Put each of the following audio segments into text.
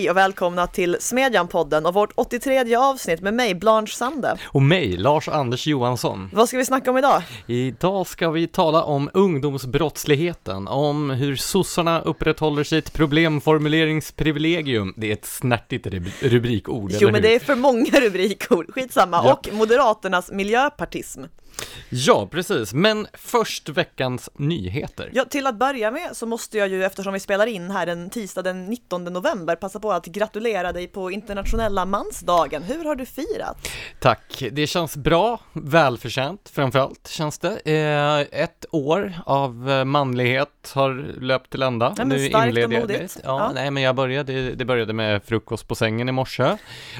Hej och välkomna till Smedjan-podden och vårt 83 avsnitt med mig, Blanche Sande. Och mig, Lars-Anders Johansson. Vad ska vi snacka om idag? Idag ska vi tala om ungdomsbrottsligheten, om hur sossarna upprätthåller sitt problemformuleringsprivilegium. Det är ett snärtigt rubrikord, Jo, men det är för många rubrikord, skitsamma. Ja. Och Moderaternas miljöpartism. Ja, precis. Men först veckans nyheter. Ja, till att börja med så måste jag ju, eftersom vi spelar in här en tisdag den 19 november, passa på att gratulera dig på internationella mansdagen. Hur har du firat? Tack, det känns bra, välförtjänt framförallt känns det. Eh, ett år av eh, manlighet har löpt till ända. Ja, nu inleder jag det. Ja, ja, nej, men jag började, det började med frukost på sängen i morse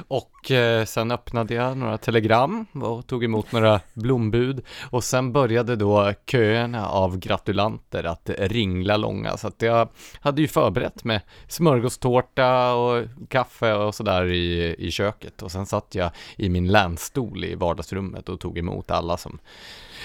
och eh, sen öppnade jag några telegram och tog emot några blombud bud. Och sen började då köerna av gratulanter att ringla långa. Så att jag hade ju förberett med smörgåstårta och kaffe och sådär i, i köket. Och sen satt jag i min länstol i vardagsrummet och tog emot alla som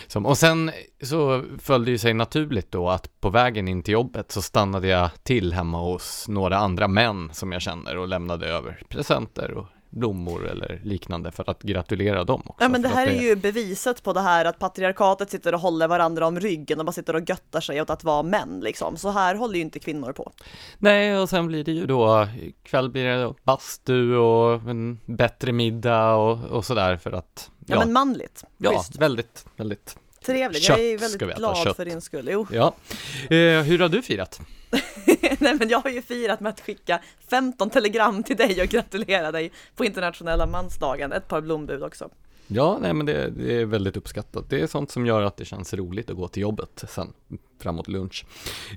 som, och sen så följde ju sig naturligt då att på vägen in till jobbet så stannade jag till hemma hos några andra män som jag känner och lämnade över presenter och blommor eller liknande för att gratulera dem också. Ja men det här är ju beviset på det här att patriarkatet sitter och håller varandra om ryggen och bara sitter och göttar sig åt att vara män liksom. Så här håller ju inte kvinnor på. Nej, och sen blir det ju då, ikväll blir det bastu och en bättre middag och, och sådär för att Ja, ja men manligt. Ja, Just. väldigt, väldigt Trevligt, jag är väldigt glad för din skull. Jo. Ja. Eh, hur har du firat? Nej men jag har ju firat med att skicka 15 telegram till dig och gratulera dig på internationella mansdagen, ett par blombud också. Ja, nej men det, det, är väldigt uppskattat. Det är sånt som gör att det känns roligt att gå till jobbet sen framåt lunch.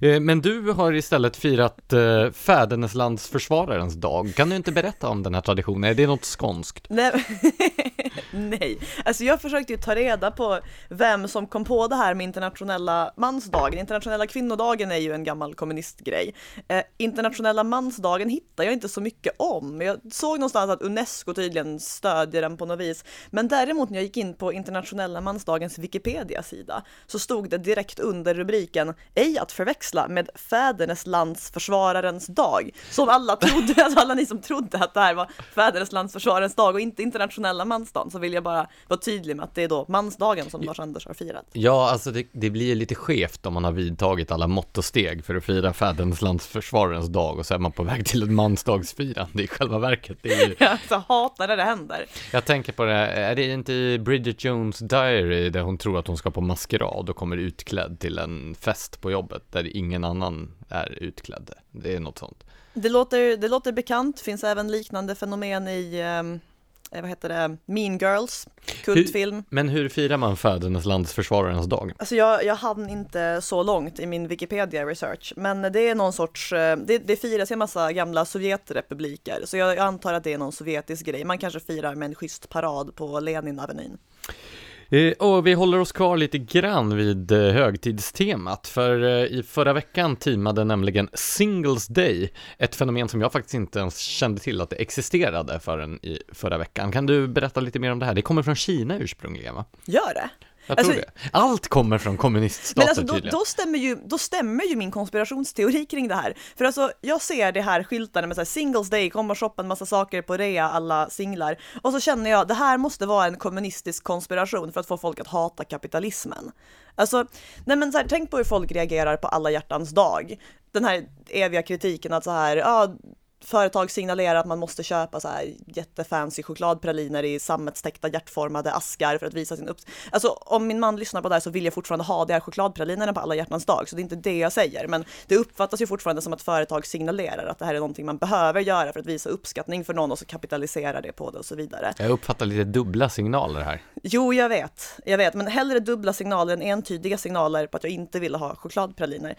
Eh, men du har istället firat eh, fäderneslandsförsvararens dag. Kan du inte berätta om den här traditionen? Är det något skånskt? Nej, nej. Alltså jag försökte ju ta reda på vem som kom på det här med internationella mansdagen. Internationella kvinnodagen är ju en gammal kommunistgrej. Eh, internationella mansdagen hittar jag inte så mycket om. Jag såg någonstans att Unesco tydligen stödjer den på något vis. Men däremot när jag gick in på internationella mansdagens Wikipedia-sida så stod det direkt under rubriken ej att förväxla med fäderneslandsförsvararens dag. Som alla trodde, alltså alla ni som trodde att det här var fäderneslandsförsvararens dag och inte internationella mansdagen, så vill jag bara vara tydlig med att det är då mansdagen som Lars-Anders har firat. Ja, alltså det, det blir lite skevt om man har vidtagit alla mått och steg för att fira fäderneslandsförsvararens dag och så är man på väg till ett mansdagsfirande i själva verket. Det är ju... Jag alltså, hatar när det händer. Jag tänker på det, är det inte i Bridget Jones Diary där hon tror att hon ska på maskerad och kommer utklädd till en fest på jobbet där ingen annan är utklädd. Det är något sånt. Det låter, det låter bekant, finns även liknande fenomen i eh, vad heter det, Mean Girls, kultfilm. Men hur firar man fäderneslandsförsvararens dag? Alltså jag, jag hann inte så långt i min Wikipedia research, men det är någon sorts, eh, det, det firas i en massa gamla Sovjetrepubliker, så jag, jag antar att det är någon sovjetisk grej. Man kanske firar med en schysst parad på Leninavenyn. Eh, och vi håller oss kvar lite grann vid eh, högtidstemat, för eh, i förra veckan teamade nämligen Singles Day, ett fenomen som jag faktiskt inte ens kände till att det existerade förrän i förra veckan. Kan du berätta lite mer om det här? Det kommer från Kina ursprungligen va? Gör det? Jag alltså, tror det. Allt kommer från kommuniststater men alltså, då, tydligen. Då stämmer, ju, då stämmer ju min konspirationsteori kring det här. För alltså, jag ser det här skyltarna med så här, singles day, kom och shoppa en massa saker på rea, alla singlar. Och så känner jag, det här måste vara en kommunistisk konspiration för att få folk att hata kapitalismen. Alltså, nej men så här, tänk på hur folk reagerar på alla hjärtans dag. Den här eviga kritiken att så här, ja, företag signalerar att man måste köpa så här jättefancy chokladpraliner i sammetstäckta hjärtformade askar för att visa sin upp... Alltså om min man lyssnar på det här så vill jag fortfarande ha de här chokladpralinerna på alla hjärtans dag, så det är inte det jag säger. Men det uppfattas ju fortfarande som att företag signalerar att det här är någonting man behöver göra för att visa uppskattning för någon och så kapitalisera det på det och så vidare. Jag uppfattar lite dubbla signaler här. Jo, jag vet, jag vet, men hellre dubbla signaler än entydiga signaler på att jag inte ville ha chokladpraliner.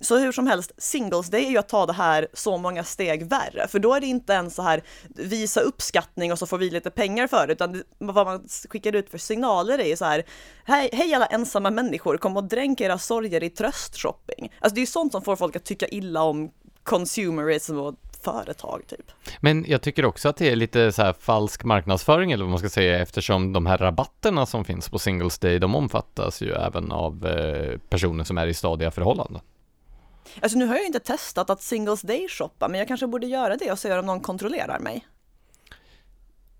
Så hur som helst, Singles Day är ju att ta det här så många steg värre, för då är det inte ens så här visa uppskattning och så får vi lite pengar för det, utan vad man skickar ut för signaler är ju så här, hej, hej alla ensamma människor, kom och dränk era sorger i tröstshopping. Alltså det är ju sånt som får folk att tycka illa om consumerism och företag typ. Men jag tycker också att det är lite så här falsk marknadsföring eller vad man ska säga eftersom de här rabatterna som finns på Singles Day, de omfattas ju även av eh, personer som är i stadiga förhållanden. Alltså nu har jag inte testat att Singles Day shoppa, men jag kanske borde göra det och se om någon kontrollerar mig.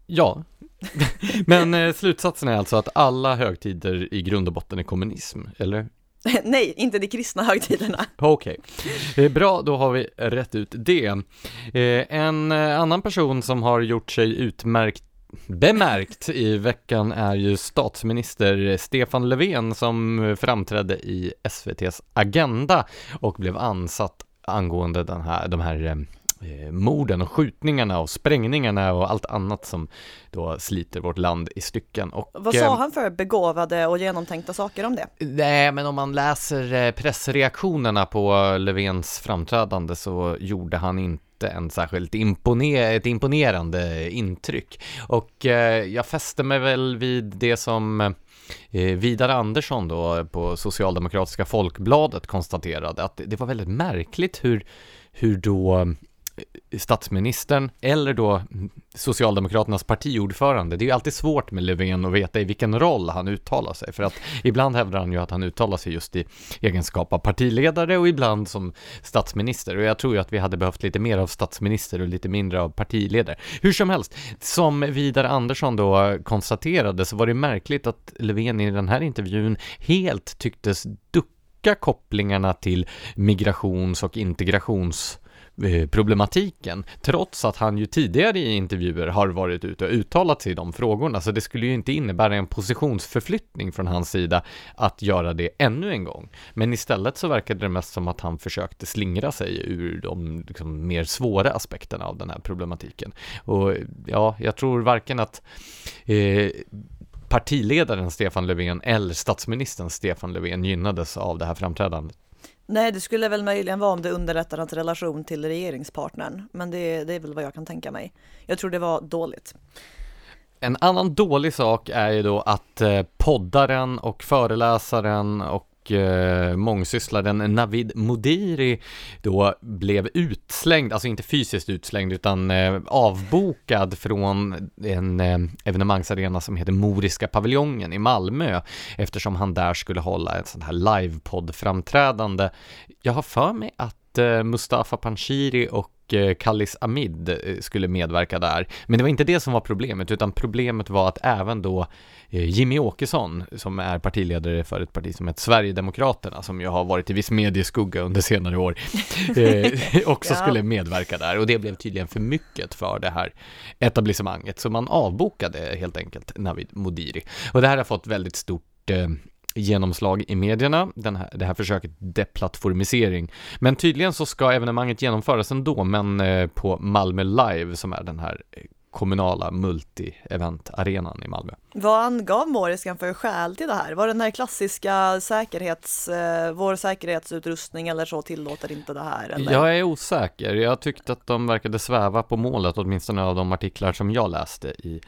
Ja, men eh, slutsatsen är alltså att alla högtider i grund och botten är kommunism, eller? Nej, inte de kristna högtiderna. Okej, okay. bra, då har vi rätt ut det. Eh, en eh, annan person som har gjort sig utmärkt bemärkt i veckan är ju statsminister Stefan Löfven som framträdde i SVTs Agenda och blev ansatt angående den här, de här eh, morden och skjutningarna och sprängningarna och allt annat som då sliter vårt land i stycken. Och, Vad sa eh, han för begåvade och genomtänkta saker om det? Nej, men om man läser eh, pressreaktionerna på Löfvens framträdande så gjorde han inte en särskilt imponer ett imponerande intryck. Och eh, jag fäste mig väl vid det som eh, Vidar Andersson då på Socialdemokratiska Folkbladet konstaterade att det var väldigt märkligt hur, hur då Eh, statsministern eller då Socialdemokraternas partiordförande. Det är ju alltid svårt med Löfven att veta i vilken roll han uttalar sig, för att ibland hävdar han ju att han uttalar sig just i egenskap av partiledare och ibland som statsminister. Och jag tror ju att vi hade behövt lite mer av statsminister och lite mindre av partiledare. Hur som helst, som Vidar Andersson då konstaterade så var det märkligt att Löfven i den här intervjun helt tycktes ducka kopplingarna till migrations och integrations Eh, problematiken, trots att han ju tidigare i intervjuer har varit ute och uttalat sig i de frågorna, så det skulle ju inte innebära en positionsförflyttning från hans sida att göra det ännu en gång. Men istället så verkade det mest som att han försökte slingra sig ur de liksom, mer svåra aspekterna av den här problematiken. Och ja, jag tror varken att eh, partiledaren Stefan Löfven eller statsministern Stefan Löfven gynnades av det här framträdandet. Nej, det skulle väl möjligen vara om det underlättar hans relation till regeringspartnern, men det, det är väl vad jag kan tänka mig. Jag tror det var dåligt. En annan dålig sak är ju då att eh, poddaren och föreläsaren och och eh, mångsysslaren Navid Modiri då blev utslängd, alltså inte fysiskt utslängd utan eh, avbokad från en eh, evenemangsarena som heter Moriska paviljongen i Malmö eftersom han där skulle hålla ett sånt här livepodd-framträdande. Jag har för mig att eh, Mustafa Panshiri och och eh, Kallis Amid eh, skulle medverka där. Men det var inte det som var problemet, utan problemet var att även då Jimmy Åkesson, som är partiledare för ett parti som heter Sverigedemokraterna, som ju har varit i viss medieskugga under senare år, också ja. skulle medverka där. Och det blev tydligen för mycket för det här etablissemanget, så man avbokade helt enkelt Navid Modiri. Och det här har fått väldigt stort genomslag i medierna, den här, det här försöket deplattformisering. Men tydligen så ska evenemanget genomföras ändå, men eh, på Malmö Live som är den här eh, kommunala multi-event-arenan i Malmö. Vad angav Moriskan för skäl till det här? Var det den här klassiska säkerhets, eh, vår säkerhetsutrustning eller så tillåter inte det här? Eller? Jag är osäker. Jag tyckte att de verkade sväva på målet, åtminstone av de artiklar som jag läste i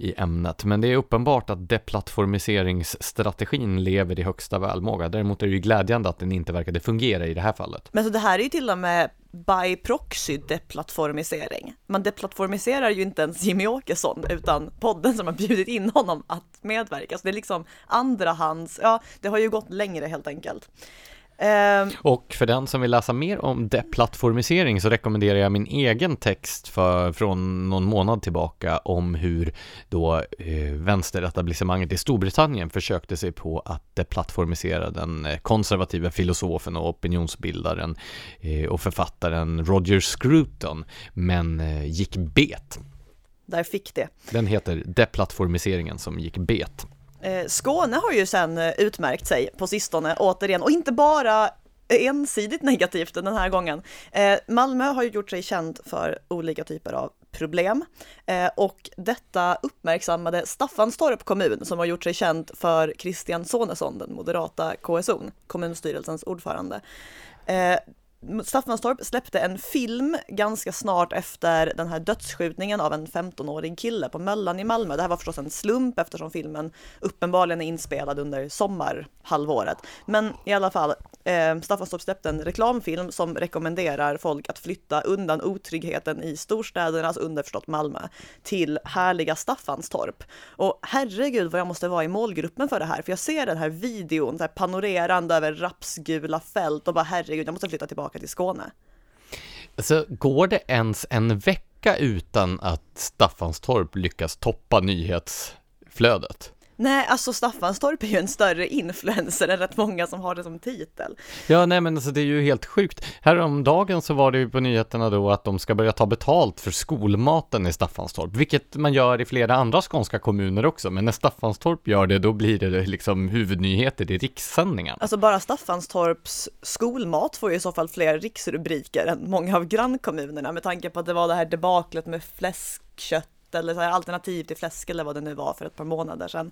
i ämnet. Men det är uppenbart att deplattformiseringsstrategin lever i högsta välmåga. Däremot är det ju glädjande att den inte verkade fungera i det här fallet. Men så det här är ju till och med by proxy deplattformisering. Man deplattformiserar ju inte ens Jimmy Åkesson utan podden som har bjudit in honom att medverka. Så det är liksom andrahands, ja det har ju gått längre helt enkelt. Ehm, och för den som vill läsa mer om deplattformisering så rekommenderar jag min egen text för, från någon månad tillbaka om hur då eh, vänsteretablissemanget i Storbritannien försökte sig på att deplattformisera den eh, konservativa filosofen och opinionsbildaren eh, och författaren Roger Scruton, men eh, gick bet. Där fick det. Den heter Deplattformiseringen som gick bet. Eh, Skåne har ju sen eh, utmärkt sig på sistone återigen och inte bara ensidigt negativt den här gången. Eh, Malmö har ju gjort sig känd för olika typer av problem och detta uppmärksammade Staffanstorp kommun som har gjort sig känd för Christian Sonesson, den moderata KSOn, kommunstyrelsens ordförande. Staffanstorp släppte en film ganska snart efter den här dödsskjutningen av en 15-årig kille på Möllan i Malmö. Det här var förstås en slump eftersom filmen uppenbarligen är inspelad under sommarhalvåret. Men i alla fall, eh, Staffanstorp släppte en reklamfilm som rekommenderar folk att flytta undan otryggheten i storstäderna, alltså underförstått Malmö, till härliga Staffanstorp. Och herregud vad jag måste vara i målgruppen för det här, för jag ser den här videon så här panorerande över rapsgula fält och bara herregud, jag måste flytta tillbaka till Skåne. Alltså, går det ens en vecka utan att Staffanstorp lyckas toppa nyhetsflödet? Nej, alltså Staffanstorp är ju en större influencer än rätt många som har det som titel. Ja, nej men alltså det är ju helt sjukt. Häromdagen så var det ju på nyheterna då att de ska börja ta betalt för skolmaten i Staffanstorp, vilket man gör i flera andra skånska kommuner också, men när Staffanstorp gör det, då blir det liksom huvudnyheter i rikssändningarna. Alltså bara Staffanstorps skolmat får ju i så fall fler riksrubriker än många av grannkommunerna med tanke på att det var det här debaklet med fläskkött eller så här, alternativ till fläsk eller vad det nu var för ett par månader sedan.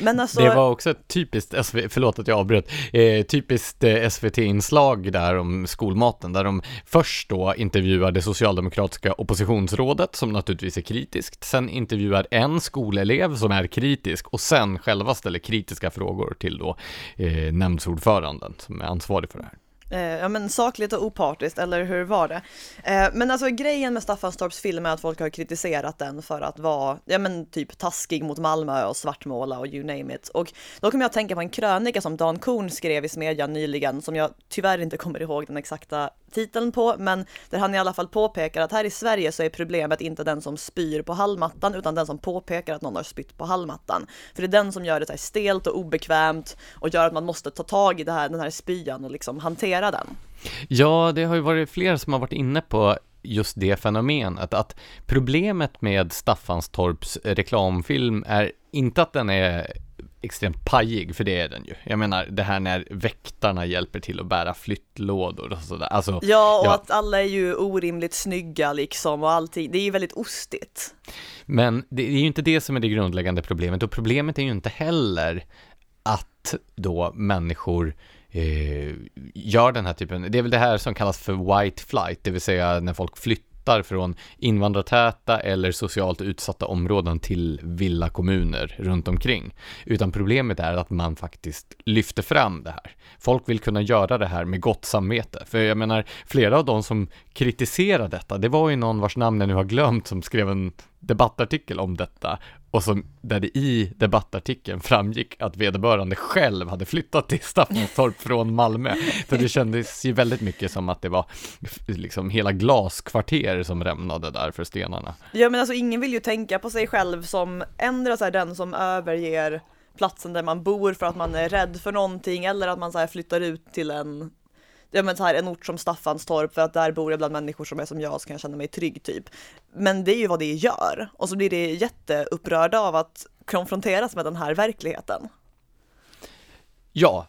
Men alltså... Det var också ett typiskt, SV, förlåt att jag avbröt, eh, typiskt eh, SVT-inslag där om skolmaten, där de först då intervjuar det socialdemokratiska oppositionsrådet som naturligtvis är kritiskt, sen intervjuar en skolelev som är kritisk och sen själva ställer kritiska frågor till då eh, nämndsordföranden som är ansvarig för det här. Eh, ja men sakligt och opartiskt, eller hur var det? Eh, men alltså grejen med Staffanstorps film är att folk har kritiserat den för att vara, ja men typ taskig mot Malmö och svartmåla och you name it. Och då kommer jag att tänka på en krönika som Dan Korn skrev i Smedjan nyligen, som jag tyvärr inte kommer ihåg den exakta titeln på, men där han i alla fall påpekar att här i Sverige så är problemet inte den som spyr på hallmattan, utan den som påpekar att någon har spytt på hallmattan. För det är den som gör det så här stelt och obekvämt och gör att man måste ta tag i det här, den här spyan och liksom hantera den. Ja, det har ju varit fler som har varit inne på just det fenomenet, att problemet med Staffanstorps reklamfilm är inte att den är extremt pajig, för det är den ju. Jag menar, det här när väktarna hjälper till att bära flyttlådor och sådär. Alltså, ja, och ja. att alla är ju orimligt snygga liksom och allting. Det är ju väldigt ostigt. Men det är ju inte det som är det grundläggande problemet och problemet är ju inte heller att då människor eh, gör den här typen, det är väl det här som kallas för white flight, det vill säga när folk flyttar flyttar från invandrartäta eller socialt utsatta områden till villakommuner runt omkring. Utan problemet är att man faktiskt lyfter fram det här. Folk vill kunna göra det här med gott samvete. För jag menar, flera av de som kritiserar detta, det var ju någon vars namn jag nu har glömt som skrev en debattartikel om detta och som, där det i debattartikeln framgick att vederbörande själv hade flyttat till Staffanstorp från Malmö. Så det kändes ju väldigt mycket som att det var liksom hela glaskvarter som rämnade där för stenarna. Ja men alltså ingen vill ju tänka på sig själv som ändra så här, den som överger platsen där man bor för att man är rädd för någonting eller att man så här, flyttar ut till en ja, men så här, en ort som Staffanstorp för att där bor jag bland människor som är som jag så kan jag känna mig trygg typ. Men det är ju vad det gör och så blir det jätteupprörda av att konfronteras med den här verkligheten. Ja,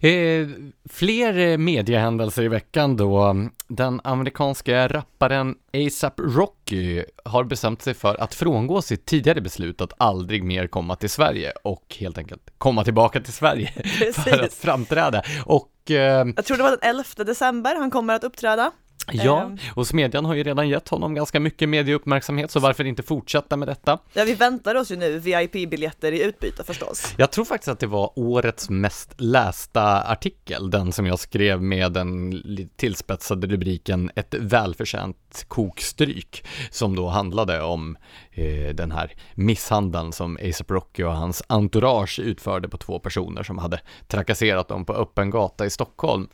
Eh, fler eh, mediehändelser i veckan då. Den amerikanska rapparen ASAP Rocky har bestämt sig för att frångå sitt tidigare beslut att aldrig mer komma till Sverige och helt enkelt komma tillbaka till Sverige för att framträda. Och eh, jag tror det var den 11 december han kommer att uppträda. Ja, ehm. och Smedjan har ju redan gett honom ganska mycket medieuppmärksamhet, så varför inte fortsätta med detta? Ja, vi väntar oss ju nu VIP-biljetter i utbyte förstås. Jag tror faktiskt att det var årets mest lästa artikel, den som jag skrev med den tillspetsade rubriken Ett välförtjänt kokstryk, som då handlade om eh, den här misshandeln som ASAP Rocky och hans entourage utförde på två personer som hade trakasserat dem på öppen gata i Stockholm.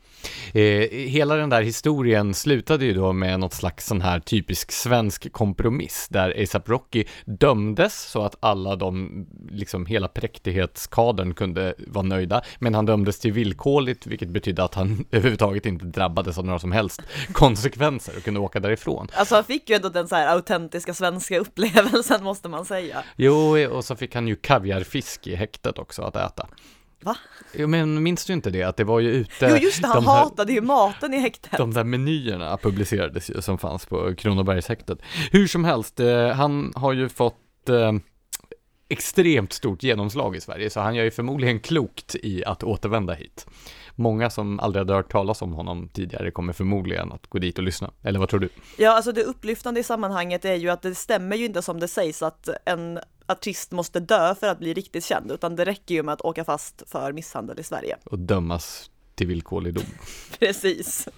Eh, hela den där historien slutade ju då med något slags sån här typisk svensk kompromiss där ASAP Rocky dömdes så att alla de, liksom hela präktighetskadern kunde vara nöjda, men han dömdes till villkorligt, vilket betydde att han överhuvudtaget inte drabbades av några som helst konsekvenser och kunde åka därifrån. Alltså han fick ju ändå den så här autentiska svenska upplevelsen måste man säga. Jo, och så fick han ju kaviarfisk i häktet också att äta. Va? Jo, men minns du inte det, att det var ju ute Jo just det, han de här, hatade ju maten i häktet De där menyerna publicerades ju som fanns på Kronobergshäktet Hur som helst, eh, han har ju fått eh, extremt stort genomslag i Sverige, så han gör ju förmodligen klokt i att återvända hit. Många som aldrig hade hört talas om honom tidigare kommer förmodligen att gå dit och lyssna. Eller vad tror du? Ja, alltså det upplyftande i sammanhanget är ju att det stämmer ju inte som det sägs att en artist måste dö för att bli riktigt känd, utan det räcker ju med att åka fast för misshandel i Sverige. Och dömas till villkorlig dom. Precis,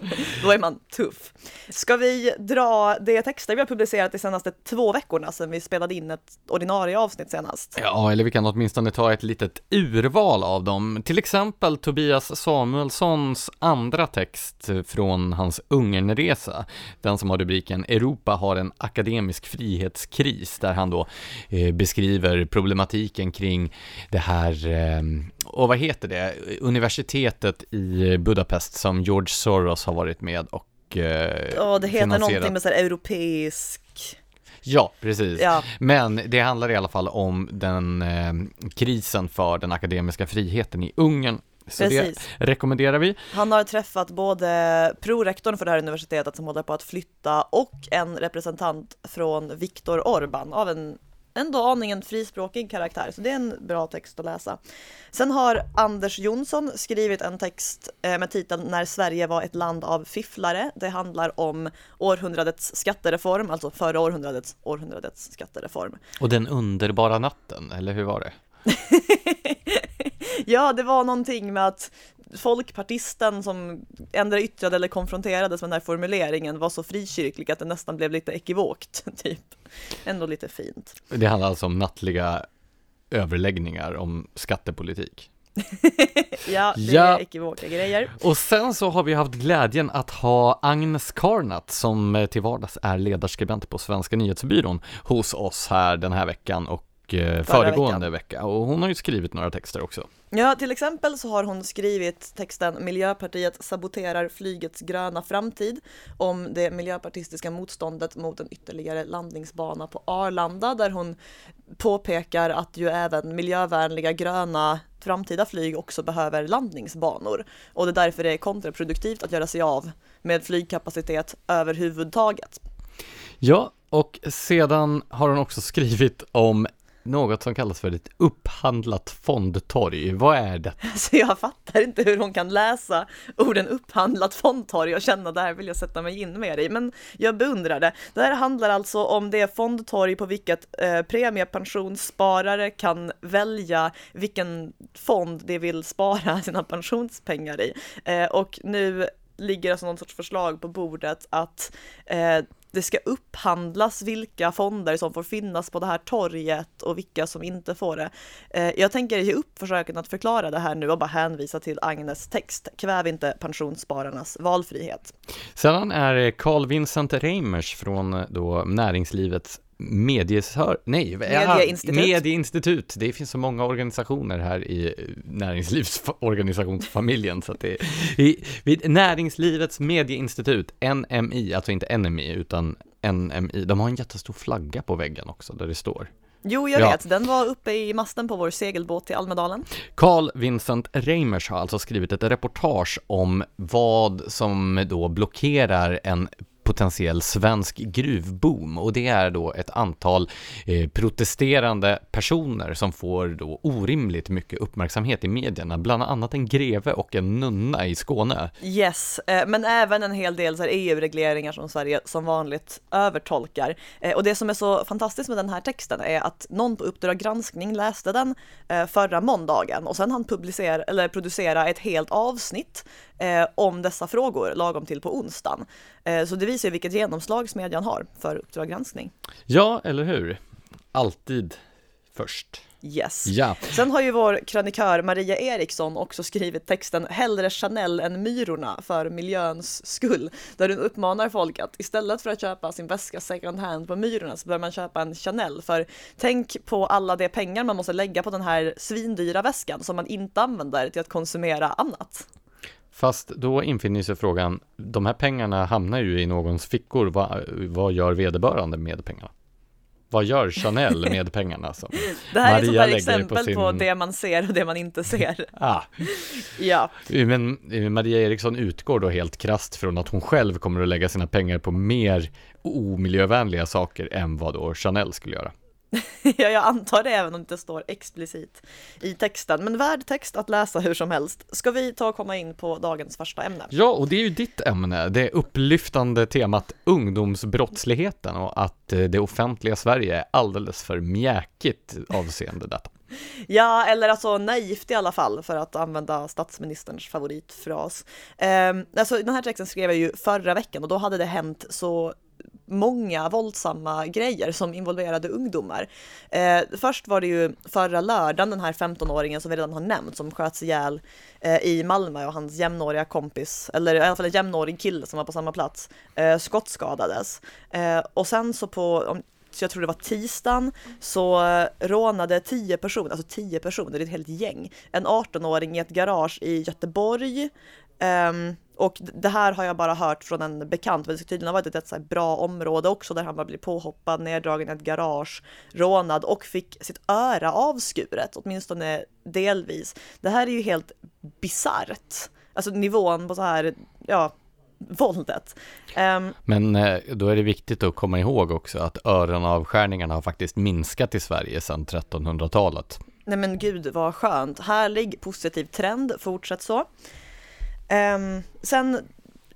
då är man tuff. Ska vi dra de texter vi har publicerat de senaste två veckorna sedan vi spelade in ett ordinarie avsnitt senast? Ja, eller vi kan åtminstone ta ett litet urval av dem. Till exempel Tobias Samuelssons andra text från hans Ungernresa. Den som har rubriken Europa har en akademisk frihetskris, där han då eh, beskriver problematiken kring det här eh, och vad heter det, universitetet i Budapest som George Soros har varit med och eh, Ja, det heter finansierat. någonting med så här europeisk Ja, precis. Ja. Men det handlar i alla fall om den eh, krisen för den akademiska friheten i Ungern. Så Precis. det rekommenderar vi. Han har träffat både prorektorn för det här universitetet som håller på att flytta och en representant från Viktor Orban av en ändå aningen frispråkig karaktär, så det är en bra text att läsa. Sen har Anders Jonsson skrivit en text eh, med titeln När Sverige var ett land av fifflare. Det handlar om århundradets skattereform, alltså förra århundradets århundradets skattereform. Och den underbara natten, eller hur var det? Ja, det var någonting med att folkpartisten som ändå yttrade eller konfronterades med den här formuleringen var så frikyrklig att det nästan blev lite ekivokt, typ. Ändå lite fint. Det handlar alltså om nattliga överläggningar om skattepolitik. Ja, det Ja. är ekivoka grejer. Och sen så har vi haft glädjen att ha Agnes Karnat som till vardags är ledarskribent på Svenska nyhetsbyrån hos oss här den här veckan och eh, föregående vecka. Och hon har ju skrivit några texter också. Ja, till exempel så har hon skrivit texten Miljöpartiet saboterar flygets gröna framtid om det miljöpartistiska motståndet mot en ytterligare landningsbana på Arlanda där hon påpekar att ju även miljövänliga gröna framtida flyg också behöver landningsbanor och det är därför det är kontraproduktivt att göra sig av med flygkapacitet överhuvudtaget. Ja, och sedan har hon också skrivit om något som kallas för ett upphandlat fondtorg. Vad är det? Så jag fattar inte hur hon kan läsa orden upphandlat fondtorg och känna det här vill jag sätta mig in mer i. Men jag beundrar det. Det här handlar alltså om det fondtorg på vilket eh, premiepensionssparare kan välja vilken fond de vill spara sina pensionspengar i. Eh, och nu ligger alltså någon sorts förslag på bordet att eh, det ska upphandlas vilka fonder som får finnas på det här torget och vilka som inte får det. Eh, jag tänker ge upp försöken att förklara det här nu och bara hänvisa till Agnes text. Kväv inte pensionsspararnas valfrihet. Sedan är Carl Vincent Reimers från då näringslivets mediesör, nej, Medieinstitut. medieinstitut. Det finns så många organisationer här i näringslivsorganisationsfamiljen så att det är i, vid Näringslivets medieinstitut, NMI, alltså inte NMI utan NMI. De har en jättestor flagga på väggen också där det står Jo, jag Ja. vet, den var uppe i masten på vår segelbåt till Almedalen. Carl Vincent Reimers har alltså skrivit ett reportage om vad som då blockerar en potentiell svensk gruvboom och det är då ett antal eh, protesterande personer som får då orimligt mycket uppmärksamhet i medierna, bland annat en greve och en nunna i Skåne. Yes, eh, men även en hel del EU-regleringar som Sverige som vanligt övertolkar. Eh, Och det som är så fantastiskt med den här texten är att någon på Uppdrag granskning läste den eh, förra måndagen och sen han publicera, eller producera ett helt avsnitt eh, om dessa frågor lagom till på onsdagen. Eh, Så det visar ju vilket genomslag smedjan har för Uppdrag granskning. Ja, eller hur? Alltid först. Yes. Ja, Sen har ju vår krönikör Maria Eriksson också skrivit texten Hellre Chanel än myrorna för miljöns skull. Där hon uppmanar folk att istället för att köpa sin väska second hand på myrorna så bör man köpa en Chanel. För tänk på alla de pengar man måste lägga på den här svindyra väskan som man inte använder till att konsumera annat. Fast då infinner sig frågan, de här pengarna hamnar ju i någons fickor, Va, vad gör vederbörande med pengarna? Vad gör Chanel med pengarna? Som Det här är ett Maria där lägger exempel på, på sin- det man ser och det man inte ser. Ah, Ja, men Maria Eriksson utgår då helt krasst från att hon själv kommer att lägga sina pengar på mer omiljövänliga saker än vad då Chanel skulle göra. ja, jag antar det även om det inte står explicit i texten, men värd text att läsa hur som helst. Ska vi ta och komma in på dagens första ämne? Ja, och det är ju ditt ämne, det upplyftande temat ungdomsbrottsligheten och att eh, det offentliga Sverige är alldeles för mjäkigt avseende detta. Ja, eller alltså naivt i alla fall, för att använda statsministerns favoritfras. Eh, alltså, den här texten skrev jag ju förra veckan och då hade det hänt så många våldsamma grejer som involverade ungdomar. Eh, först var det ju förra lördagen den här 15-åringen som vi redan har nämnt som sköts ihjäl eh, i Malmö och hans jämnåriga kompis, eller i alla fall en jämnårig kille som var på samma plats, eh, skottskadades. Eh, och sen så på, om, så jag tror det var tisdagen, så eh, rånade tio personer, alltså tio personer, det är ett helt gäng, en 18-åring i ett garage i Göteborg. Um, och det här har jag bara hört från en bekant, men det tydligen ha varit ett, ett bra område också där han bara blir påhoppad, neddragen i ett garage, rånad och fick sitt öra avskuret, åtminstone delvis. Det här är ju helt bisarrt. Alltså nivån på så här, ja, våldet. Um, Men eh, då är det viktigt att komma ihåg också att öronavskärningarna har faktiskt minskat i Sverige sedan 1300-talet. Nej men gud vad skönt, härlig positiv trend, fortsätt så. Um, sen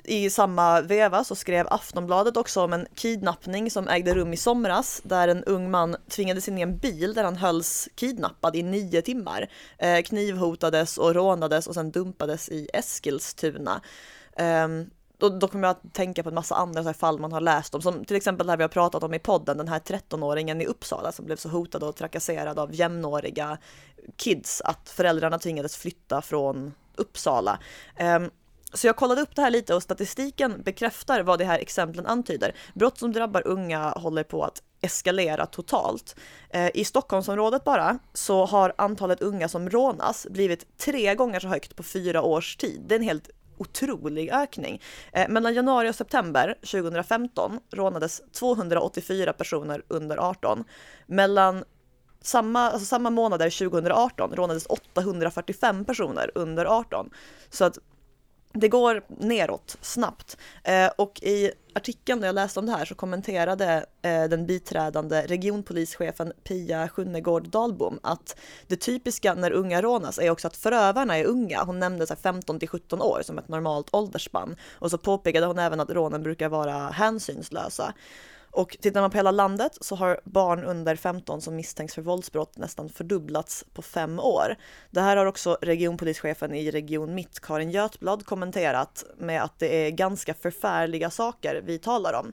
i samma veva så skrev Aftonbladet också om en kidnappning som ägde rum i somras där en ung man tvingades in i en bil där han hölls kidnappad i nio timmar, eh, knivhotades och rånades och sen dumpades i Eskilstuna. Um, då, då kommer jag att tänka på en massa andra så fall man har läst om, som till exempel det här vi har pratat om i podden, den här 13-åringen i Uppsala som blev så hotad och trakasserad av jämnåriga kids att föräldrarna tvingades flytta från Uppsala. Um, så jag kollade upp det här lite och statistiken bekräftar vad de här exemplen antyder. Brott som drabbar unga håller på att eskalera totalt. Eh, I Stockholmsområdet bara så har antalet unga som rånas blivit tre gånger så högt på fyra års tid. Det är en helt otrolig ökning. Eh, mellan januari och september 2015 rånades 284 personer under 18. Mellan samma, alltså samma månader 2018 rånades 845 personer under 18. Så att det går neråt snabbt. Eh, och i artikeln när jag läste om det här så kommenterade eh, den biträdande regionpolischefen Pia Sjunnegård Dahlbom att det typiska när unga rånas är också att förövarna är unga. Hon nämnde så 15 till 17 år som ett normalt åldersspann. Och så påpekade hon även att rånen brukar vara hänsynslösa. Och tittar man på hela landet så har barn under 15 som misstänks för våldsbrott nästan fördubblats på fem år. Det här har också regionpolischefen i Region Mitt, Karin Götblad, kommenterat med att det är ganska förfärliga saker vi talar om.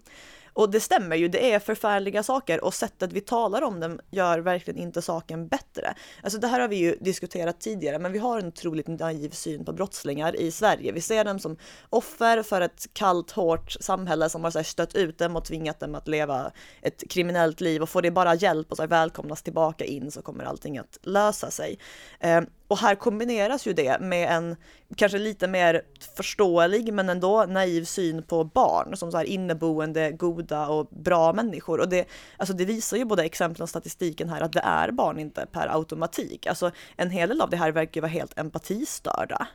Och det stämmer ju, det är förfärliga saker och sättet vi talar om dem gör verkligen inte saken bättre. Alltså det här har vi ju diskuterat tidigare, men vi har en otroligt naiv syn på brottslingar i Sverige. Vi ser dem som offer för ett kallt, hårt samhälle som har så här, stött ut dem och tvingat dem att leva ett kriminellt liv och får det bara hjälp och så här, välkomnas tillbaka in så kommer allting att lösa sig. Eh, och här kombineras ju det med en kanske lite mer förståelig men ändå naiv syn på barn som så här inneboende, goda och bra människor. Och det, alltså det visar ju både exemplen och statistiken här att det är barn inte per automatik. Alltså en hel del av det här verkar ju vara helt empatistörda.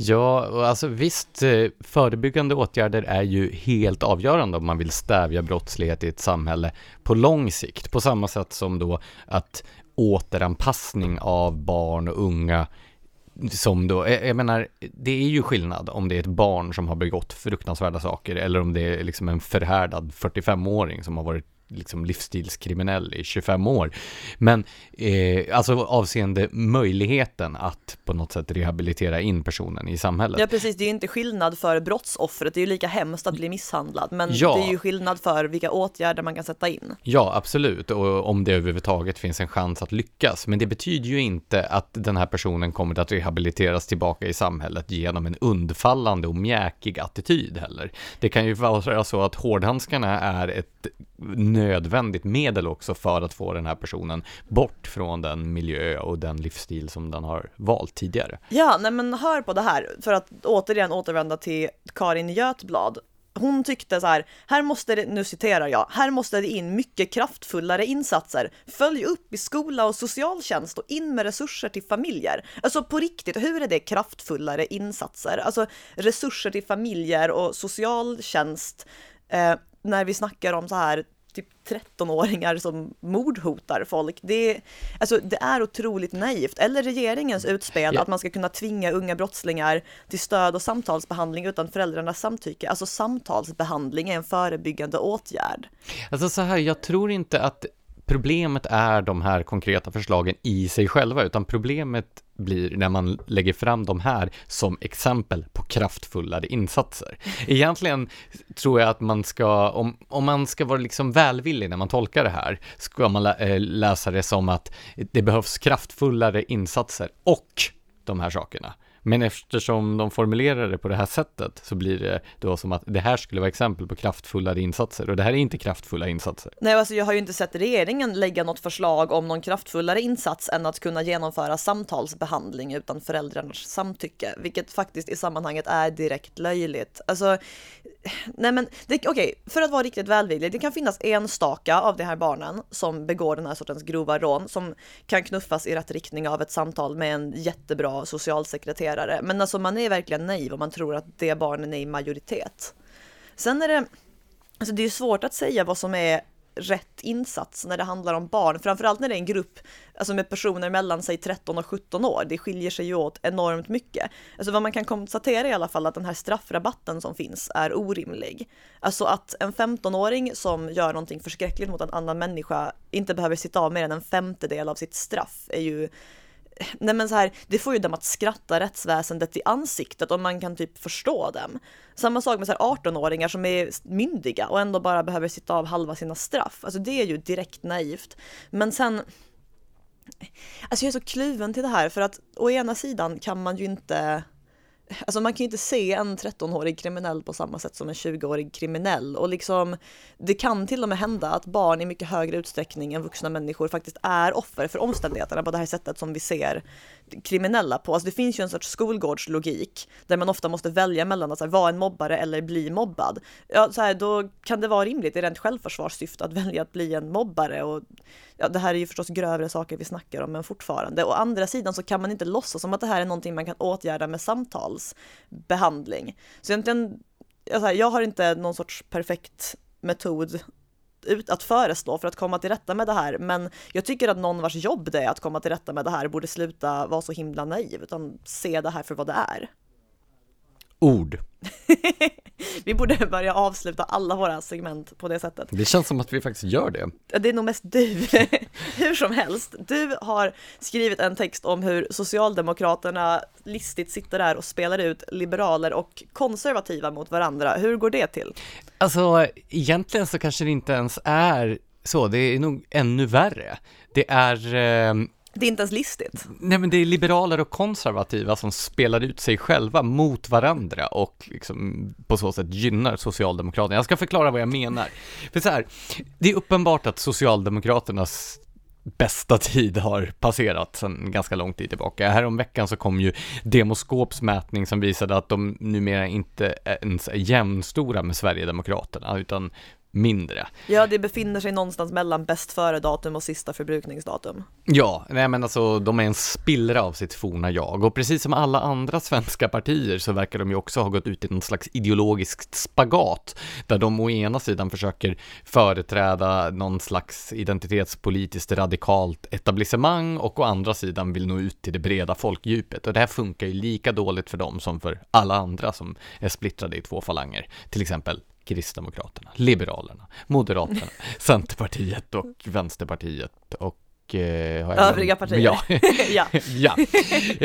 Ja, alltså visst, eh, förebyggande åtgärder är ju helt avgörande om man vill stävja brottslighet i ett samhälle på lång sikt. På samma sätt som då att återanpassning av barn och unga som då, jag menar, det är ju skillnad om det är ett barn som har begått fruktansvärda saker eller om det är liksom en förhärdad 45-åring som har varit liksom livsstilskriminell i 25 år. Men eh, alltså avseende möjligheten att på något sätt rehabilitera in personen i samhället. Ja precis, det är ju inte skillnad för brottsoffret, det är ju lika hemskt att bli misshandlad, men ja. det är ju skillnad för vilka åtgärder man kan sätta in. Ja, absolut, och om det överhuvudtaget finns en chans att lyckas. Men det betyder ju inte att den här personen kommer att rehabiliteras tillbaka i samhället genom en undfallande och mjäkig attityd heller. Det kan ju vara så att hårdhandskarna är ett nödvändigt medel också för att få den här personen bort från den miljö och den livsstil som den har valt tidigare. Ja, nej men hör på det här, för att återigen återvända till Karin Götblad. Hon tyckte så här, här måste det, nu citerar jag, här måste det in mycket kraftfullare insatser. Följ upp i skola och socialtjänst och in med resurser till familjer. Alltså på riktigt, hur är det kraftfullare insatser? Alltså resurser till familjer och socialtjänst eh, när vi snackar om så här typ 13-åringar som mordhotar folk. Det är, alltså, det är otroligt naivt. Eller regeringens utspel Ja. att man ska kunna tvinga unga brottslingar till stöd och samtalsbehandling utan föräldrarnas samtycke. Alltså samtalsbehandling är en förebyggande åtgärd. Alltså så här, jag tror inte att problemet är de här konkreta förslagen i sig själva, utan problemet blir när man lägger fram de här som exempel på kraftfullare insatser. Egentligen tror jag att man ska, om, om man ska vara liksom välvillig när man tolkar det här, ska man lä, eh, läsa det som att det behövs kraftfullare insatser och de här sakerna. Men eftersom de formulerar det på det här sättet så blir det då som att det här skulle vara exempel på kraftfullare insatser och det här är inte kraftfulla insatser. Nej, alltså jag har ju inte sett regeringen lägga något förslag om någon kraftfullare insats än att kunna genomföra samtalsbehandling utan föräldrarnas samtycke, vilket faktiskt i sammanhanget är direkt löjligt. Alltså, nej men okej, okej, för att vara riktigt välvillig, det kan finnas enstaka av de här barnen som begår den här sortens grova rån som kan knuffas i rätt riktning av ett samtal med en jättebra socialsekreterare. Men alltså man är verkligen naiv om man tror att det barnen är i majoritet. Sen är det, alltså det är svårt att säga vad som är rätt insats när det handlar om barn, framförallt när det är en grupp alltså med personer mellan sig 13 och 17 år. Det skiljer sig ju åt enormt mycket. Alltså vad man kan konstatera i alla fall att den här straffrabatten som finns är orimlig. Alltså att en 15-åring som gör någonting förskräckligt mot en annan människa inte behöver sitta av mer än en femtedel av sitt straff är ju Nej men så här, det får ju dem att skratta rättsväsendet i ansiktet och man kan typ förstå dem. Samma sak med så 18-åringar som är myndiga och ändå bara behöver sitta av halva sina straff. Alltså det är ju direkt naivt. Men sen, alltså jag är så kluven till det här för att å ena sidan kan man ju inte Alltså man kan ju inte se en 13-årig kriminell på samma sätt som en 20-årig kriminell. Och liksom det kan till och med hända att barn i mycket högre utsträckning än vuxna människor faktiskt är offer för omständigheterna på det här sättet som vi ser kriminella på. Alltså det finns ju en sorts skolgårdslogik där man ofta måste välja mellan att så här, vara en mobbare eller bli mobbad. Ja, så här, då kan det vara rimligt i rent självförsvarssyfte att välja att bli en mobbare och ja, det här är ju förstås grövre saker vi snackar om, men fortfarande. Å andra sidan så kan man inte låtsas som att det här är någonting man kan åtgärda med samtalsbehandling. Så egentligen, jag, så här, jag har inte någon sorts perfekt metod ut att föreslå för att komma till rätta med det här, men jag tycker att någon vars jobb det är att komma till rätta med det här borde sluta vara så himla naiv, utan se det här för vad det är. Ord. Vi borde börja avsluta alla våra segment på det sättet. Det känns som att vi faktiskt gör det. Det är nog mest du. hur som helst, du har skrivit en text om hur Socialdemokraterna listigt sitter där och spelar ut liberaler och konservativa mot varandra. Hur går det till? Alltså, egentligen så kanske det inte ens är så, det är nog ännu värre. Det är, eh, det är inte ens listigt. nej men det är liberaler och konservativa som spelar ut sig själva mot varandra och liksom på så sätt gynnar Socialdemokraterna. Jag ska förklara vad jag menar. För så här, det är uppenbart att Socialdemokraternas bästa tid har passerat sedan ganska lång tid tillbaka. Häromveckan så kom ju Demoskops mätning som visade att de numera inte ens är jämnstora med Sverigedemokraterna, utan mindre. Ja, det befinner sig någonstans mellan bäst före-datum och sista förbrukningsdatum. Ja, nej men alltså de är en spillra av sitt forna jag och precis som alla andra svenska partier så verkar de ju också ha gått ut i någon slags ideologiskt spagat där de å ena sidan försöker företräda någon slags identitetspolitiskt radikalt etablissemang och å andra sidan vill nå ut till det breda folkdjupet och det här funkar ju lika dåligt för dem som för alla andra som är splittrade i två falanger, till exempel Kristdemokraterna, Liberalerna, Moderaterna, Centerpartiet och Vänsterpartiet och eh? Övriga partier. Ja, ja. ja.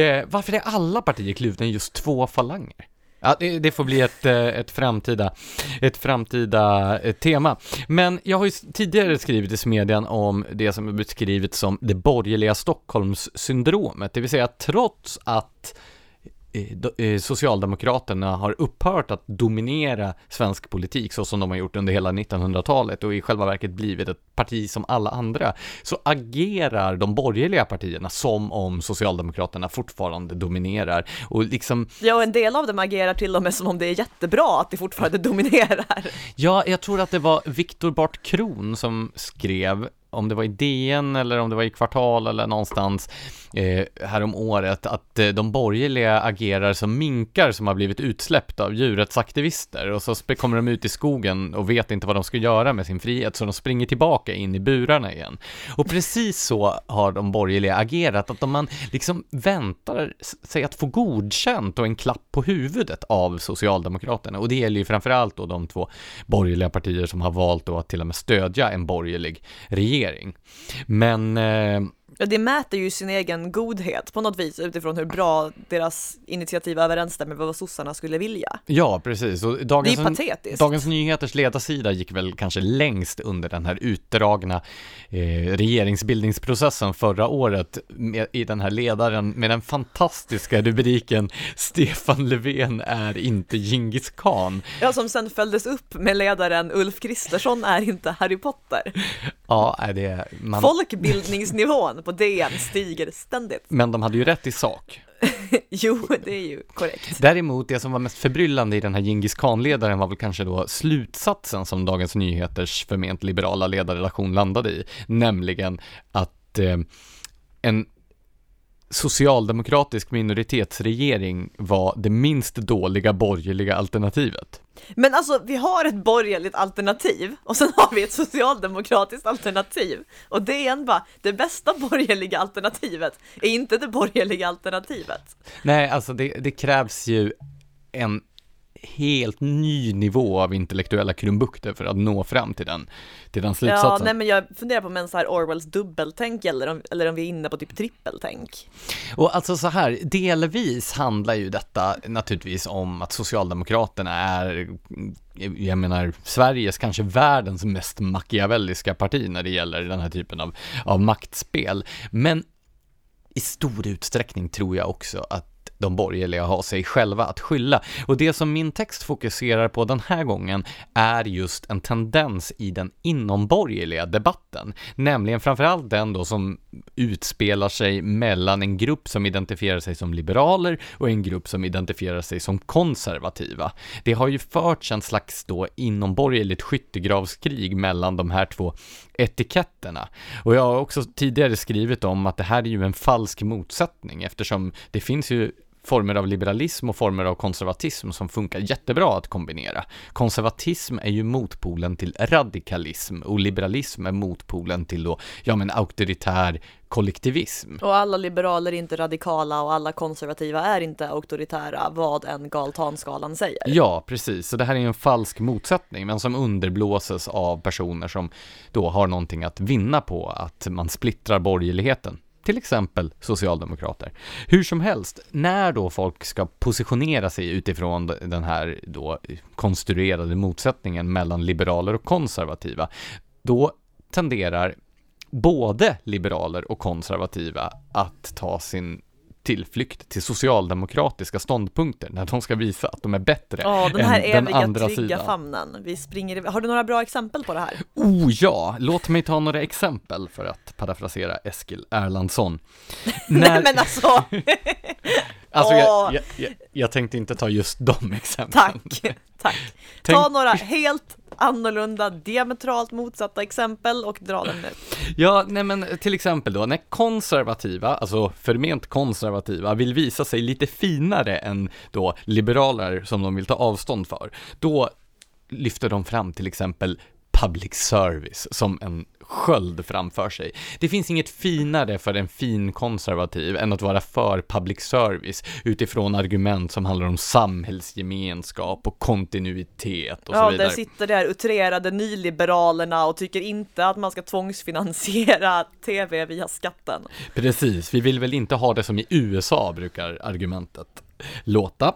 Eh, varför är alla partier kluvna i just två falanger? Ja, det, det får bli ett, eh, ett framtida, ett framtida eh, tema. Men jag har ju tidigare skrivit i Smedjan om det som är beskrivet som det borgerliga Stockholmssyndromet, det vill säga trots att Socialdemokraterna har upphört att dominera svensk politik så som de har gjort under hela 1900-talet och i själva verket blivit ett parti som alla andra, så agerar de borgerliga partierna som om Socialdemokraterna fortfarande dominerar och liksom, ja, och en del av dem agerar till och med som om det är jättebra att det fortfarande dominerar. ja, jag tror att det var Viktor Bart Kron som skrev om det var i DN eller om det var i Kvartal eller någonstans eh, härom året, att eh, de borgerliga agerar som minkar som har blivit utsläppta av djurrättsaktivister och så kommer de ut i skogen och vet inte vad de ska göra med sin frihet, så de springer tillbaka in i burarna igen. Och precis så har de borgerliga agerat, att om man liksom väntar sig att få godkänt och en klapp på huvudet av Socialdemokraterna, och det gäller ju framförallt då de två borgerliga partier som har valt då att till och med stödja en borgerlig regering. Men eh, Ja, det mäter ju sin egen godhet på något vis utifrån hur bra deras initiativ överensstämmer med vad sossarna skulle vilja. Ja, precis. Och Dagens, det är patetiskt. Dagens Nyheters ledarsida gick väl kanske längst under den här utdragna eh, regeringsbildningsprocessen förra året med, i den här ledaren med den fantastiska rubriken Stefan Löfven är inte Djingis khan. Ja, som sen följdes upp med ledaren Ulf Kristersson är inte Harry Potter. Ja, är det... Man... Folkbildningsnivån på DN stiger ständigt. Men de hade ju rätt i sak. jo, det är ju korrekt. Däremot, det som var mest förbryllande i den här Djingis khan-ledaren var väl kanske då slutsatsen som Dagens Nyheters förment liberala ledarrelation landade i, nämligen att eh, en socialdemokratisk minoritetsregering var det minst dåliga borgerliga alternativet. Men alltså, vi har ett borgerligt alternativ och sen har vi ett socialdemokratiskt alternativ och det är en bara, det bästa borgerliga alternativet är inte det borgerliga alternativet. Nej, alltså det, det krävs ju en helt ny nivå av intellektuella krumbukter för att nå fram till den, till den slutsatsen. Ja, nej men jag funderar på om en så här Orwells dubbeltänk eller om, eller om vi är inne på typ trippeltänk. Och alltså så här, delvis handlar ju detta naturligtvis om att Socialdemokraterna är jag menar, Sveriges, kanske världens mest machiavelliska parti när det gäller den här typen av, av maktspel. Men i stor utsträckning tror jag också att de borgerliga har sig själva att skylla. Och det som min text fokuserar på den här gången är just en tendens i den inomborgerliga debatten, nämligen framförallt den då som utspelar sig mellan en grupp som identifierar sig som liberaler och en grupp som identifierar sig som konservativa. Det har ju förts en slags då inomborgerligt skyttegravskrig mellan de här två etiketterna. Och jag har också tidigare skrivit om att det här är ju en falsk motsättning eftersom det finns ju former av liberalism och former av konservatism som funkar jättebra att kombinera. Konservatism är ju motpolen till radikalism och liberalism är motpolen till då, ja men auktoritär kollektivism. Och alla liberaler är inte radikala och alla konservativa är inte auktoritära, vad en galtanskalan säger. Ja, precis. Så det här är en falsk motsättning, men som underblåses av personer som då har någonting att vinna på att man splittrar borgerligheten till exempel socialdemokrater. Hur som helst, när då folk ska positionera sig utifrån den här då konstruerade motsättningen mellan liberaler och konservativa, då tenderar både liberaler och konservativa att ta sin tillflykt till socialdemokratiska ståndpunkter när de ska visa att de är bättre Ja, den här än den andra trygga sidan. famnen. Vi springer, har du några bra exempel på det här? Oh ja, låt mig ta några exempel för att parafrasera Eskil Erlandsson. när... Nej men alltså! alltså jag, jag, jag, jag, tänkte inte ta just de exemplen. Tack, tack. Tänk... Ta några helt annorlunda, diametralt motsatta exempel och dra dem nu. Ja, nej men till exempel då, när konservativa, alltså förment konservativa, vill visa sig lite finare än då liberaler som de vill ta avstånd för, då lyfter de fram till exempel public service som en sköld framför sig. Det finns inget finare för en fin konservativ än att vara för public service utifrån argument som handlar om samhällsgemenskap och kontinuitet och ja, så vidare. Ja, där sitter där utrerade nyliberalerna och tycker inte att man ska tvångsfinansiera tv via skatten. Precis, vi vill väl inte ha det som i USA brukar argumentet låta.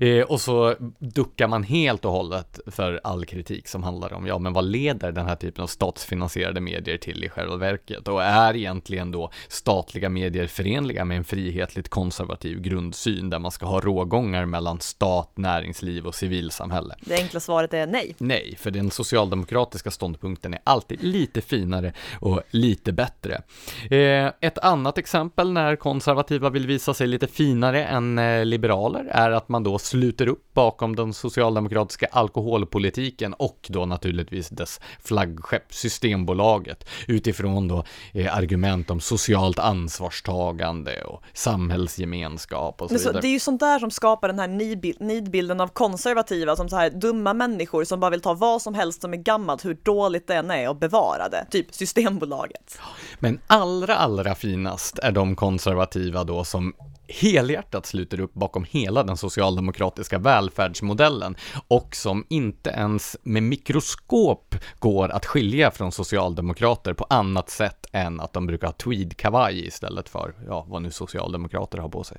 Eh, och så duckar man helt och hållet för all kritik som handlar om, ja men vad leder den här typen av statsfinansierade medier till i själva verket? Och är egentligen då statliga medier förenliga med en frihetligt konservativ grundsyn där man ska ha rågångar mellan stat, näringsliv och civilsamhälle? Det enkla svaret är nej. Nej, för den socialdemokratiska ståndpunkten är alltid lite finare och lite bättre. Eh, ett annat exempel när konservativa vill visa sig lite finare än eh, liberaler är att man då sluter upp bakom den socialdemokratiska alkoholpolitiken och då naturligtvis dess flaggskepp Systembolaget utifrån då eh, argument om socialt ansvarstagande och samhällsgemenskap och så, Men så vidare. det är ju sånt där som skapar den här nidbild- nidbilden av konservativa som så här dumma människor som bara vill ta vad som helst som är gammalt, hur dåligt det än är och bevara det. Typ Systembolaget. Men allra, allra finast är de konservativa då som helhjärtat sluter upp bakom hela den socialdemokratiska välfärdsmodellen och som inte ens med mikroskop går att skilja från socialdemokrater på annat sätt än att de brukar ha tweedkavaj istället för, ja, vad nu socialdemokrater har på sig.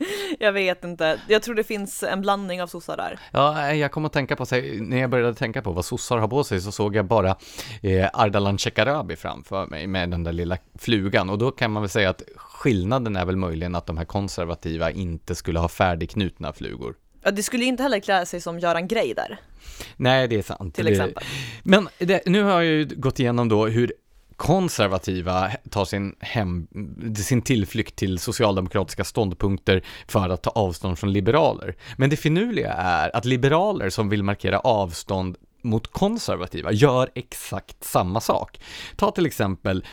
Jag vet inte, jag tror det finns en blandning av sossar där. Ja, jag kom att tänka på, sig, när jag började tänka på vad sossar har på sig så såg jag bara eh, Ardalan Shekarabi framför mig med den där lilla flugan och då kan man väl säga att skillnaden är väl möjligen att de här konservativa inte skulle ha färdigknutna flugor. Ja, det skulle inte heller klä sig som Göran Greider, Nej, det är sant. till exempel. Men det, nu har jag ju gått igenom då hur konservativa tar sin, hem, sin tillflykt till socialdemokratiska ståndpunkter för att ta avstånd från liberaler. Men det finurliga är att liberaler som vill markera avstånd mot konservativa gör exakt samma sak. Ta till exempel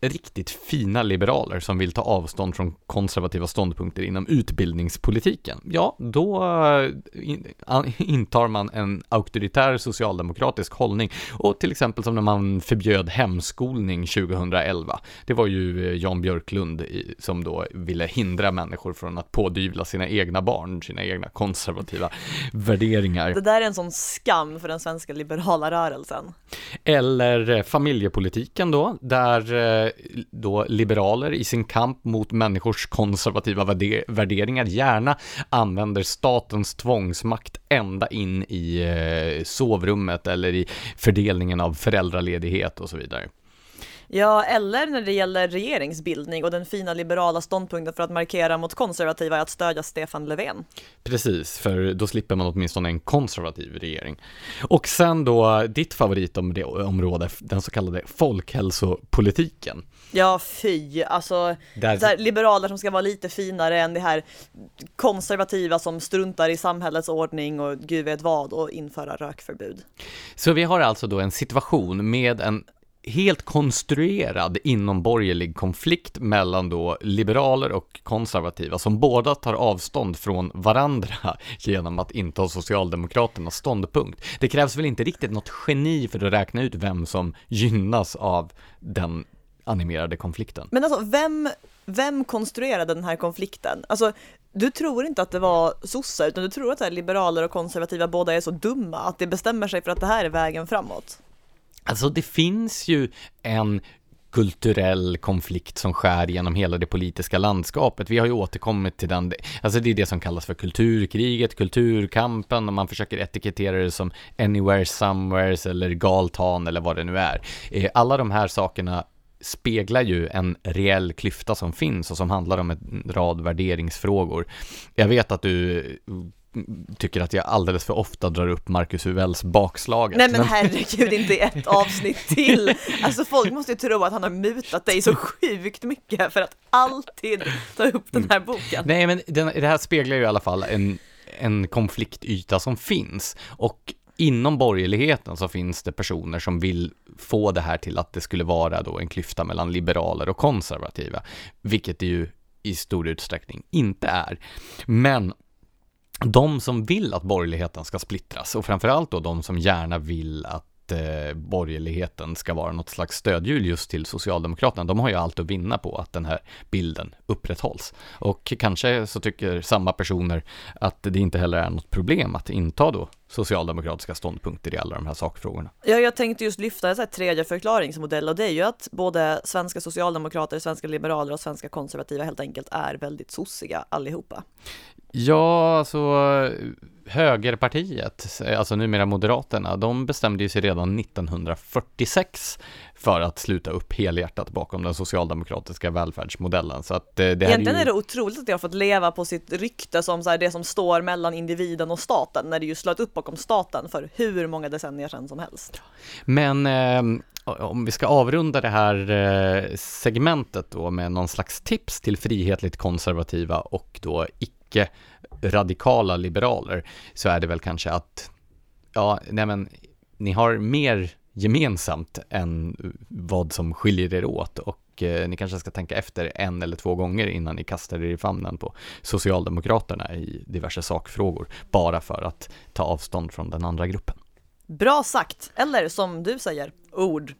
riktigt fina liberaler som vill ta avstånd från konservativa ståndpunkter inom utbildningspolitiken. Ja, då eh, intar man en auktoritär socialdemokratisk hållning och till exempel som när man förbjöd hemskolning 2011. Det var ju eh, Jan Björklund som då ville hindra människor från att pådyvla sina egna barn sina egna konservativa värderingar. Det där är en sån skam för den svenska liberala rörelsen. Eller eh, familjepolitiken då, där är eh, då liberaler i sin kamp mot människors konservativa värderingar gärna använder statens tvångsmakt ända in i eh, sovrummet eller i fördelningen av föräldraledighet och så vidare. Ja, eller när det gäller regeringsbildning och den fina liberala ståndpunkten för att markera mot konservativa är att stödja Stefan Löfven. Precis, för då slipper man åtminstone en konservativ regering. Och sen då ditt favoritområde, den så kallade folkhälsopolitiken. Ja, fy, alltså Där, här, liberaler som ska vara lite finare än det här konservativa som struntar i samhällets ordning och gud vet vad och införa rökförbud. Så vi har alltså då en situation med en helt konstruerad inomborgerlig konflikt mellan då liberaler och konservativa som båda tar avstånd från varandra genom att inta Socialdemokraternas ståndpunkt. Det krävs väl inte riktigt något geni för att räkna ut vem som gynnas av den animerade konflikten. Men alltså, vem, vem konstruerade den här konflikten? Alltså, du tror inte att det var sossar, utan du tror att det här liberaler och konservativa båda är så dumma att det bestämmer sig för att det här är vägen framåt. Alltså det finns ju en kulturell konflikt som skär genom hela det politiska landskapet. Vi har ju återkommit till den, alltså det är det som kallas för kulturkriget, kulturkampen och man försöker etikettera det som anywhere, somewheres eller galtan eller vad det nu är. Eh, alla de här sakerna speglar ju en reell klyfta som finns och som handlar om en rad värderingsfrågor. Jag vet att du tycker att jag alldeles för ofta drar upp Marcus Huvells bakslaget. Nej men herregud, inte ett avsnitt till. Alltså folk måste ju tro att han har mutat dig så sjukt mycket för att alltid ta upp den här boken. Nej, men den, det här speglar ju i alla fall en, en konfliktyta som finns. Och inom borgerligheten så finns det personer som vill få det här till att det skulle vara då en klyfta mellan liberaler och konservativa, vilket det ju i stor utsträckning inte är. Men de som vill att borgerligheten ska splittras och framförallt då de som gärna vill att eh, borgerligheten ska vara något slags stödhjul just till Socialdemokraterna, de har ju allt att vinna på att den här bilden upprätthålls. Och kanske så tycker samma personer att det inte heller är något problem att inta då socialdemokratiska ståndpunkter i alla de här sakfrågorna. Ja, jag tänkte just lyfta en så här tredje förklaringsmodell och det är ju att både svenska socialdemokrater, svenska liberaler och svenska konservativa helt enkelt är väldigt sossiga allihopa. Ja, alltså högerpartiet, alltså numera Moderaterna, de bestämde ju sig redan 1946 för att sluta upp helhjärtat bakom den socialdemokratiska välfärdsmodellen. Så att eh, det Egentligen är är ju... det otroligt att det har fått leva på sitt rykte som så här det som står mellan individen och staten, när det ju slöt upp bakom staten för hur många decennier sedan som helst. Men eh, om vi ska avrunda det här eh, segmentet då med någon slags tips till frihetligt konservativa och då icke radikala liberaler så är det väl kanske att ja, nej men ni har mer gemensamt än vad som skiljer er åt och eh, ni kanske ska tänka efter en eller två gånger innan ni kastar er i famnen på Socialdemokraterna i diverse sakfrågor, bara för att ta avstånd från den andra gruppen. Bra sagt, eller som du säger, ord.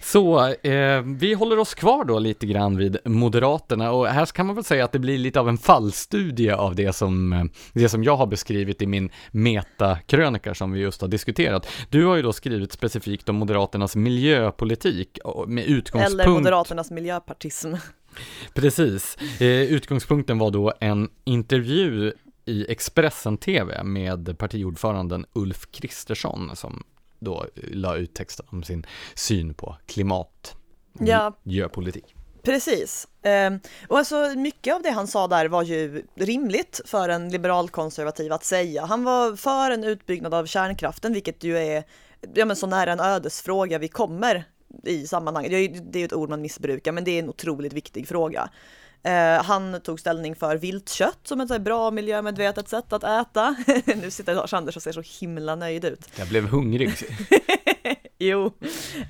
Så eh, vi håller oss kvar då lite grann vid Moderaterna och här kan man väl säga att det blir lite av en fallstudie av det som, eh, det som jag har beskrivit i min metakrönika som vi just har diskuterat. Du har ju då skrivit specifikt om Moderaternas miljöpolitik med utgångspunkt... Eller Moderaternas miljöpartism. Precis. Eh, utgångspunkten var då en intervju i Expressen TV med partiordföranden Ulf Kristersson som då la ut texten om sin syn på klimat ja. miljöpolitik. Precis. Ehm, och alltså mycket av det han sa där var ju rimligt för en liberalkonservativ att säga. Han var för en utbyggnad av kärnkraften, vilket ju är ja, men så nära en ödesfråga vi kommer i sammanhanget. Det är ju ett ord man missbrukar, men det är en otroligt viktig fråga. Eh, han tog ställning för viltkött som ett bra miljömedvetet sätt att äta. nu sitter Lars Anders och ser så himla nöjd ut. Jag blev hungrig. Jo,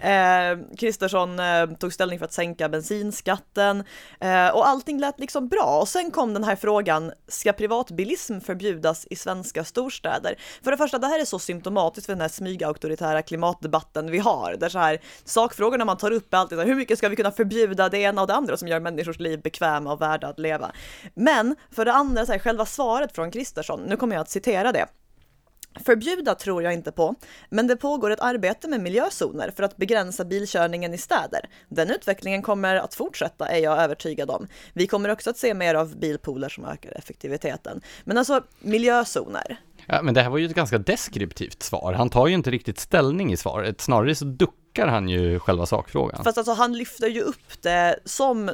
eh, Kristersson eh, eh, tog ställning för att sänka bensinskatten eh, och allting lät liksom bra. Och sen kom den här frågan, ska privatbilism förbjudas i svenska storstäder? För det första, det här är så symptomatiskt för den här smygauktoritära klimatdebatten vi har, där så här sakfrågorna man tar upp är alltid så här, hur mycket ska vi kunna förbjuda det ena och det andra som gör människors liv bekväma och värda att leva? Men för det andra, så här, själva svaret från Kristersson, nu kommer jag att citera det. Förbjuda tror jag inte på, men det pågår ett arbete med miljözoner för att begränsa bilkörningen i städer. Den utvecklingen kommer att fortsätta är jag övertygad om. Vi kommer också att se mer av bilpooler som ökar effektiviteten. Men alltså miljözoner. Ja, men det här var ju ett ganska deskriptivt svar. Han tar ju inte riktigt ställning i svaret, snarare så duckar han ju själva sakfrågan. Fast alltså han lyfter ju upp det som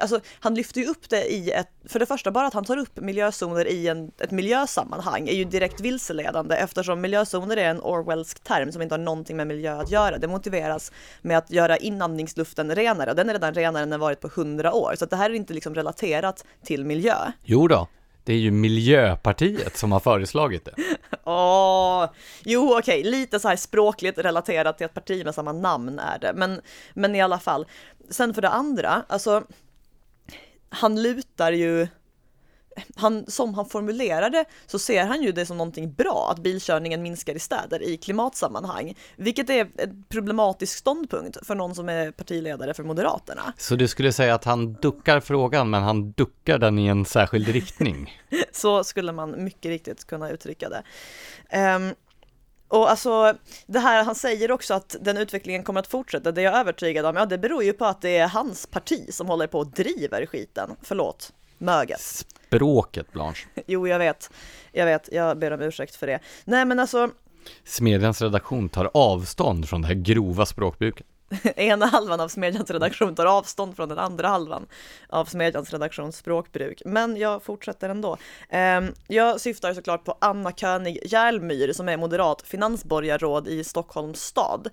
alltså, han lyfter ju upp det i ett, för det första bara att han tar upp miljözoner i en, ett miljösammanhang är ju direkt vilseledande eftersom miljözoner är en Orwellsk term som inte har någonting med miljö att göra. Det motiveras med att göra inandningsluften renare och den är redan renare än den varit på hundra år. Så det här är inte liksom relaterat till miljö. Jo då. Det är ju Miljöpartiet som har föreslagit det. Åh, jo okej, okay. lite så här språkligt relaterat till ett parti med samma namn är det, men, men i alla fall. Sen för det andra, alltså han lutar ju han, som han formulerar det så ser han ju det som någonting bra att bilkörningen minskar i städer i klimatsammanhang, vilket är en problematisk ståndpunkt för någon som är partiledare för Moderaterna. Så du skulle säga att han duckar frågan, men han duckar den i en särskild riktning? så skulle man mycket riktigt kunna uttrycka det. Um, och alltså, det här, han säger också att den utvecklingen kommer att fortsätta, det är jag övertygad om. Ja, det beror ju på att det är hans parti som håller på och driver skiten. Förlåt, möget. Språket, Blanche. jo, jag vet. Jag vet, jag ber om ursäkt för det. Nej, men alltså. Smedjans redaktion tar avstånd från det här grova språkbruket. ena halvan av Smedjans redaktion tar avstånd från den andra halvan av Smedjans redaktions språkbruk. Men jag fortsätter ändå. Ehm, jag syftar såklart på Anna König Järlmyr som är moderat finansborgarråd i Stockholms stad.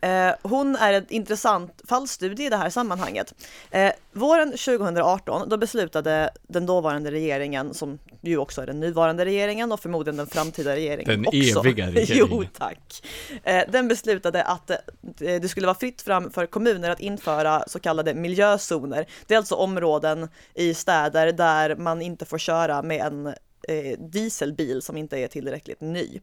Eh, hon är en intressant fallstudie i det här sammanhanget. Eh, våren 2018 då beslutade den dåvarande regeringen, som ju också är den nuvarande regeringen och förmodligen den framtida regeringen den också. eviga regeringen. jo, tack. Eh, den beslutade att det skulle vara fritt fram för kommuner att införa så kallade miljözoner. Det är alltså områden i städer där man inte får köra med en dieselbil som inte är tillräckligt ny.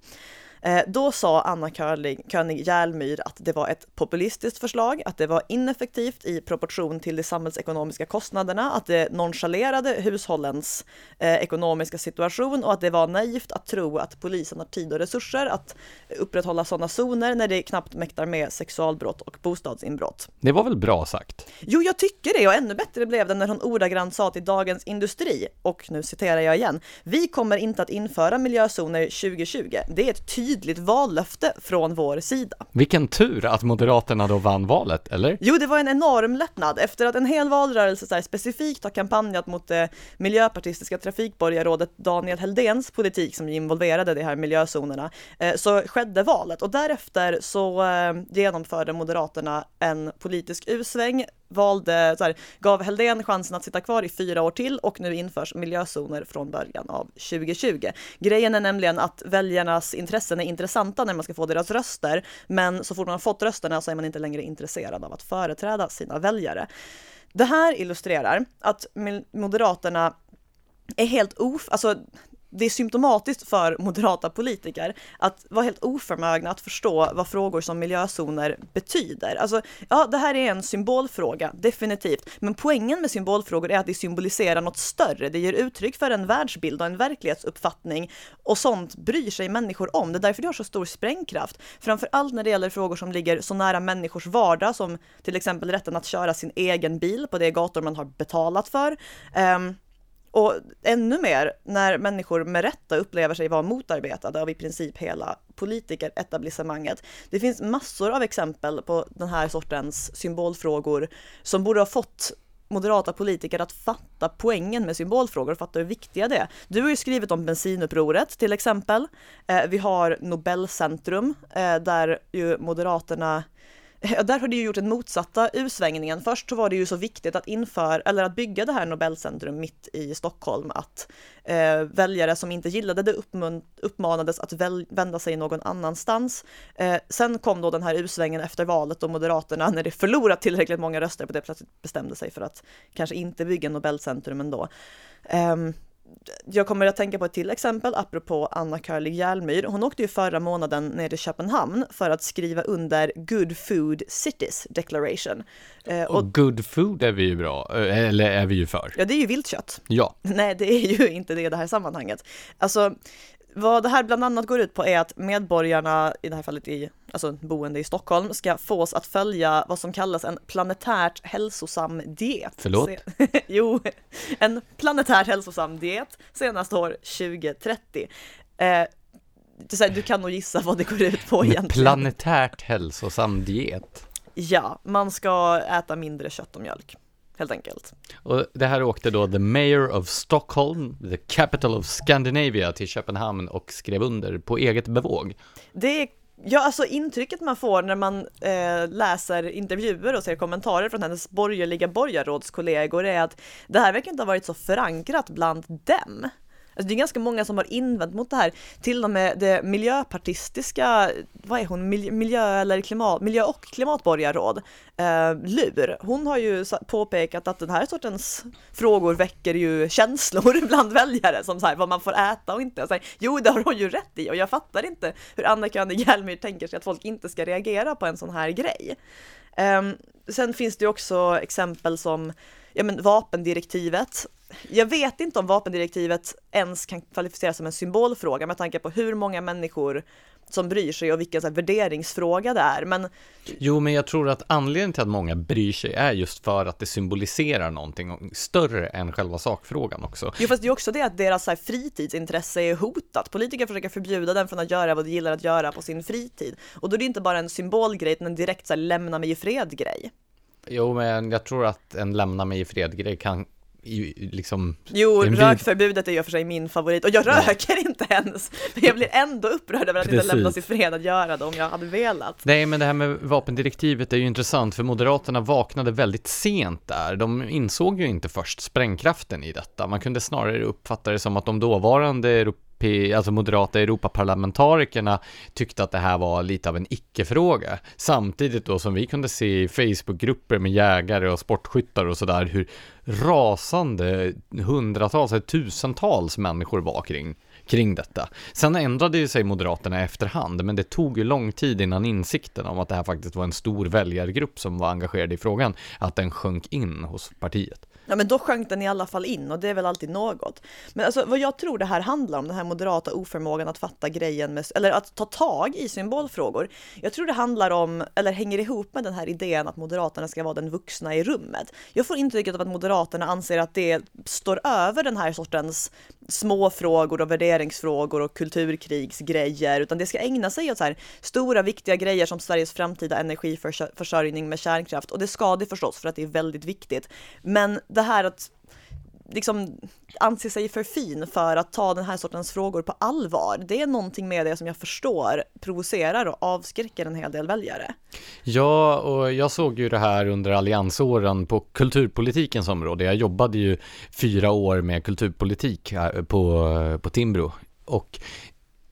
Eh, då sa Anna König Järlmyr att det var ett populistiskt förslag, att det var ineffektivt i proportion till de samhällsekonomiska kostnaderna, att det nonchalerade hushållens eh, ekonomiska situation och att det var naivt att tro att polisen har tid och resurser att upprätthålla sådana zoner när det knappt mäktar med sexualbrott och bostadsinbrott. Det var väl bra sagt? Jo, jag tycker det och ännu bättre blev det när hon ordagrant sa till Dagens Industri, och nu citerar jag igen, vi kommer inte att införa miljözoner 2020. Det är ett tydligt tydligt vallöfte från vår sida. Vilken tur att Moderaterna då vann valet, eller? Jo, det var en enorm lättnad efter att en hel valrörelse så specifikt har kampanjat mot det miljöpartistiska trafikborgarrådet Daniel Heldens politik som involverade de här miljözonerna, eh, så skedde valet och därefter så eh, genomförde Moderaterna en politisk U-sväng valde, så här, gav Heldén chansen att sitta kvar i fyra år till och nu införs miljözoner från början av 2020. Grejen är nämligen att väljarnas intressen är intressanta när man ska få deras röster, men så fort man har fått rösterna så är man inte längre intresserad av att företräda sina väljare. Det här illustrerar att Moderaterna är helt of, alltså det är symptomatiskt för moderata politiker att vara helt oförmögna att förstå vad frågor som miljözoner betyder. Alltså, ja, det här är en symbolfråga, definitivt. Men poängen med symbolfrågor är att det symboliserar något större. Det ger uttryck för en världsbild och en verklighetsuppfattning och sånt bryr sig människor om. Det är därför det har så stor sprängkraft. Framför allt när det gäller frågor som ligger så nära människors vardag som till exempel rätten att köra sin egen bil på de gator man har betalat för. Um, och ännu mer när människor med rätta upplever sig vara motarbetade av i princip hela politikeretablissemanget. Det finns massor av exempel på den här sortens symbolfrågor som borde ha fått moderata politiker att fatta poängen med symbolfrågor och fatta hur viktiga det är. Du har ju skrivit om bensinupproret till exempel. Eh, vi har Nobelcentrum eh, där ju Moderaterna där har det ju gjort den motsatta usvängningen. Först så var det ju så viktigt att införa, eller att bygga det här Nobelcentrum mitt i Stockholm, att eh, väljare som inte gillade det uppmanades att väl, vända sig någon annanstans. Eh, sen kom då den här usvängen efter valet och Moderaterna, när det förlorat tillräckligt många röster på det, plötsligt bestämde sig för att kanske inte bygga Nobelcentrum ändå. Eh, jag kommer att tänka på ett till exempel apropå Anna Karlig Järlmyr. Hon åkte ju förra månaden ner till Köpenhamn för att skriva under Good Food Cities Declaration. Eh, och, och good food är vi ju bra, eh, eller är vi ju för. Ja, det är ju viltkött. Ja. Nej, det är ju inte det i det här sammanhanget. Alltså, vad det här bland annat går ut på är att medborgarna, i det här fallet i, alltså boende i Stockholm, ska fås att följa vad som kallas en planetärt hälsosam diet. Förlåt? jo, en planetärt hälsosam diet senast år 2030. Eh, du kan nog gissa vad det går ut på egentligen. Planetärt hälsosam diet? Ja, man ska äta mindre kött och mjölk helt enkelt. Och det här åkte då the mayor of Stockholm, the capital of Scandinavia, till Köpenhamn och skrev under på eget bevåg. Det är Ja, alltså intrycket man får när man eh, läser intervjuer och ser kommentarer från hennes borgerliga borgarrådskollegor är att det här verkar inte ha varit så förankrat bland dem. Alltså det är ganska många som har invänt mot det här. Till och med det miljöpartistiska, vad är hon, miljö eller klimat, miljö och klimatborgarråd, eh, Lur, hon har ju påpekat att den här sortens frågor väcker ju känslor bland väljare som så här, vad man får äta och inte. Så här, jo, det har hon ju rätt i och jag fattar inte hur Anna König Hjelmyr tänker sig att folk inte ska reagera på en sån här grej. Eh, sen finns det ju också exempel som ja, men vapendirektivet jag vet inte om vapendirektivet ens kan kvalificeras som en symbolfråga med tanke på hur många människor som bryr sig och vilken så här, värderingsfråga det är. Men... Jo, men jag tror att anledningen till att många bryr sig är just för att det symboliserar någonting större än själva sakfrågan också. Jo, fast det är också det att deras så här, fritidsintresse är hotat. Politiker försöker förbjuda dem från att göra vad de gillar att göra på sin fritid. Och då är det inte bara en symbolgrej, utan en direkt så här, lämna mig i fred-grej. Jo, men jag tror att en lämna mig i fred-grej kan liksom Jo, rökförbudet är ju för sig min favorit och jag röker ja. inte ens. Men jag blir ändå upprörd över att Precis. inte lämnas i fred att göra det om jag hade velat. Nej, men det här med vapendirektivet är ju intressant för Moderaterna vaknade väldigt sent där. De insåg ju inte först sprängkraften i detta. Man kunde snarare uppfatta det som att de dåvarande alltså moderata Europaparlamentarikerna tyckte att det här var lite av en icke-fråga. Samtidigt då som vi kunde se i Facebookgrupper med jägare och sportskyttar och sådär hur rasande hundratals, eller tusentals människor var kring kring detta. Sen ändrade ju sig Moderaterna efterhand, men det tog ju lång tid innan insikten om att det här faktiskt var en stor väljargrupp som var engagerad i frågan, att den sjönk in hos partiet. Ja men då sjönk den i alla fall in och det är väl alltid något. Men alltså vad jag tror det här handlar om, den här moderata oförmågan att fatta grejen med, eller att ta tag i symbolfrågor. Jag tror det handlar om, eller hänger ihop med den här idén att Moderaterna ska vara den vuxna i rummet. Jag får intrycket av att Moderaterna anser att det står över den här sortens småfrågor och värderingsfrågor och kulturkrigsgrejer, utan det ska ägna sig åt så här stora viktiga grejer som Sveriges framtida energiförsörjning med kärnkraft. Och det ska det förstås för att det är väldigt viktigt. Men det här att liksom anse sig för fin för att ta den här sortens frågor på allvar. Det är någonting med det som jag förstår provocerar och avskräcker en hel del väljare. Ja, och jag såg ju det här under alliansåren på kulturpolitikens område. Jag jobbade ju fyra år med kulturpolitik på, på Timbro och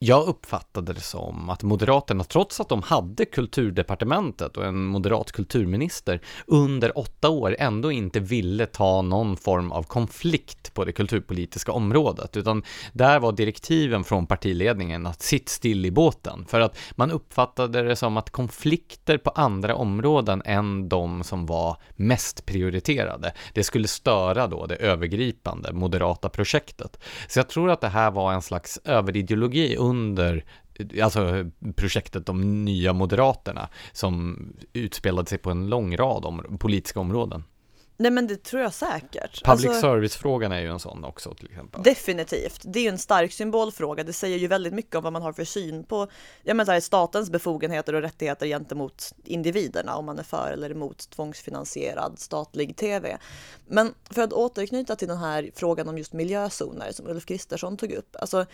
jag uppfattade det som att Moderaterna, trots att de hade kulturdepartementet och en moderat kulturminister under åtta år, ändå inte ville ta någon form av konflikt på det kulturpolitiska området, utan där var direktiven från partiledningen att sitt still i båten, för att man uppfattade det som att konflikter på andra områden än de som var mest prioriterade, det skulle störa då det övergripande moderata projektet. Så jag tror att det här var en slags överideologi under alltså projektet De nya Moderaterna som utspelade sig på en lång rad om, politiska områden. Nej men det tror jag säkert. Public alltså, service-frågan är ju en sån också till exempel. Definitivt. Det är ju en stark symbolfråga. Det säger ju väldigt mycket om vad man har för syn på ja, men så här, statens befogenheter och rättigheter gentemot individerna, om man är för eller emot tvångsfinansierad statlig tv. Men för att återknyta till den här frågan om just miljözoner som Ulf Kristersson tog upp. Alltså,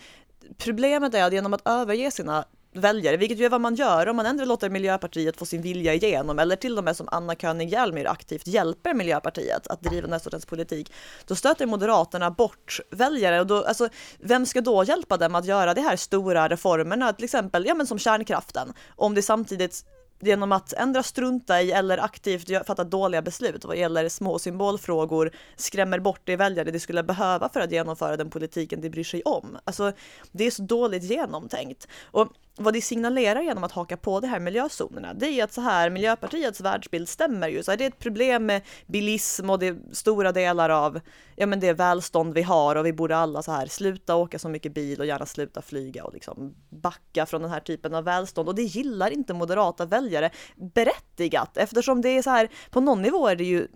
problemet är att genom att överge sina väljare, vilket ju är vad man gör om man ändå låter Miljöpartiet få sin vilja igenom eller till och med som Anna König Hjelmer aktivt hjälper Miljöpartiet att driva den här sortens politik. Då stöter Moderaterna bort väljare och då, alltså, vem ska då hjälpa dem att göra de här stora reformerna, till exempel ja, men som kärnkraften, om det samtidigt genom att ändra strunta i eller aktivt fatta dåliga beslut vad gäller små symbolfrågor skrämmer bort de väljare de skulle behöva för att genomföra den politiken de bryr sig om. Alltså, det är så dåligt genomtänkt. Och vad de signalerar genom att haka på de här miljözonerna, det är att så här, Miljöpartiets världsbild stämmer ju. Så här, det är ett problem med bilism och det är stora delar av ja, men det välstånd vi har och vi borde alla så här sluta åka så mycket bil och gärna sluta flyga och liksom backa från den här typen av välstånd. Och det gillar inte moderata väljare berättigat eftersom det är så här, på någon nivå är det ju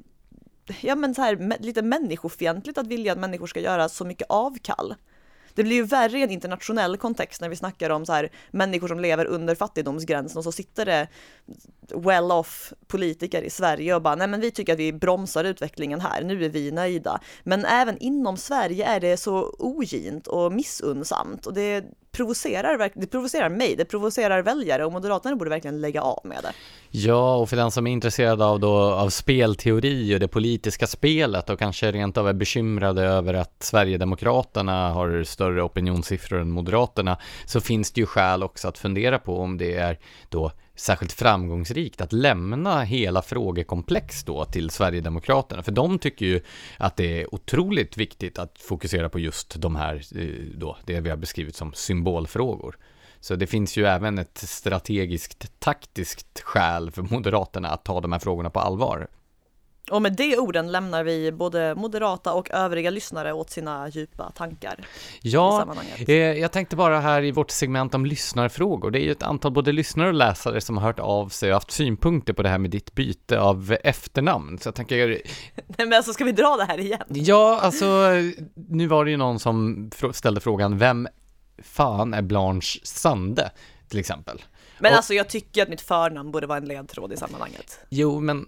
ja, men så här, lite människofientligt att vilja att människor ska göra så mycket avkall det blir ju värre i en internationell kontext när vi snackar om så här, människor som lever under fattigdomsgränsen och så sitter det well-off politiker i Sverige och bara nej men vi tycker att vi bromsar utvecklingen här, nu är vi nöjda. Men även inom Sverige är det så ogint och missunnsamt och det provocerar, det provocerar mig, det provocerar väljare och Moderaterna borde verkligen lägga av med det. Ja, och för den som är intresserad av, då, av spelteori och det politiska spelet och kanske rent av är bekymrade över att Sverigedemokraterna har större opinionssiffror än Moderaterna så finns det ju skäl också att fundera på om det är då särskilt framgångsrikt att lämna hela frågekomplex då till Sverigedemokraterna, för de tycker ju att det är otroligt viktigt att fokusera på just de här, eh, då, det vi har beskrivit som symbolfrågor. Så det finns ju även ett strategiskt taktiskt skäl för Moderaterna att ta de här frågorna på allvar. Och med de orden lämnar vi både moderata och övriga lyssnare åt sina djupa tankar. Ja, eh, jag tänkte bara här i vårt segment om lyssnarfrågor. Det är ju ett antal både lyssnare och läsare som har hört av sig och haft synpunkter på det här med ditt byte av efternamn. Så jag tänker... Nej men alltså ska vi dra det här igen? Ja, alltså nu var det ju någon som ställde frågan, vem fan är Blanche Sande? Till exempel. Men och, alltså jag tycker att mitt förnamn borde vara en ledtråd i sammanhanget. Jo, men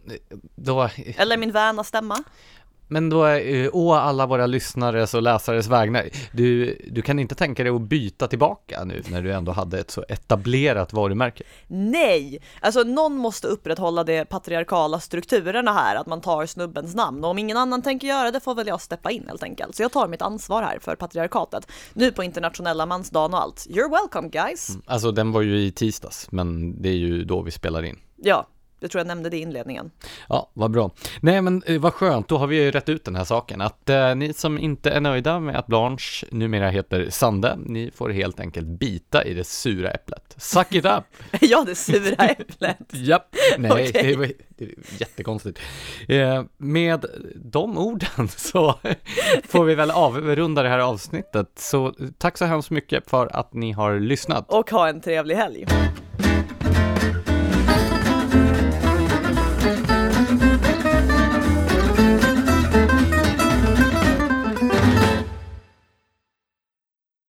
då... Eller min väna stämma. Men då, eh, å alla våra lyssnares och läsares vägnar, du, du kan inte tänka dig att byta tillbaka nu när du ändå hade ett så etablerat varumärke? Nej! Alltså någon måste upprätthålla de patriarkala strukturerna här, att man tar snubbens namn. Och om ingen annan tänker göra det får väl jag steppa in helt enkelt. Så jag tar mitt ansvar här för patriarkatet. Nu på internationella mansdagen och allt. You're welcome guys! Mm, alltså den var ju i tisdags, men det är ju då vi spelar in. Ja, jag tror jag nämnde det i inledningen. Ja, vad bra. Nej, men eh, vad skönt, då har vi ju rätt ut den här saken. Att eh, ni som inte är nöjda med att Blanche numera heter Sande, ni får helt enkelt bita i det sura äpplet. Suck it up! ja, det sura äpplet. Japp, nej, okay. det, var, det är jättekonstigt. Eh, med de orden så får vi väl avrunda det här avsnittet. Så tack så hemskt mycket för att ni har lyssnat. Och ha en trevlig helg.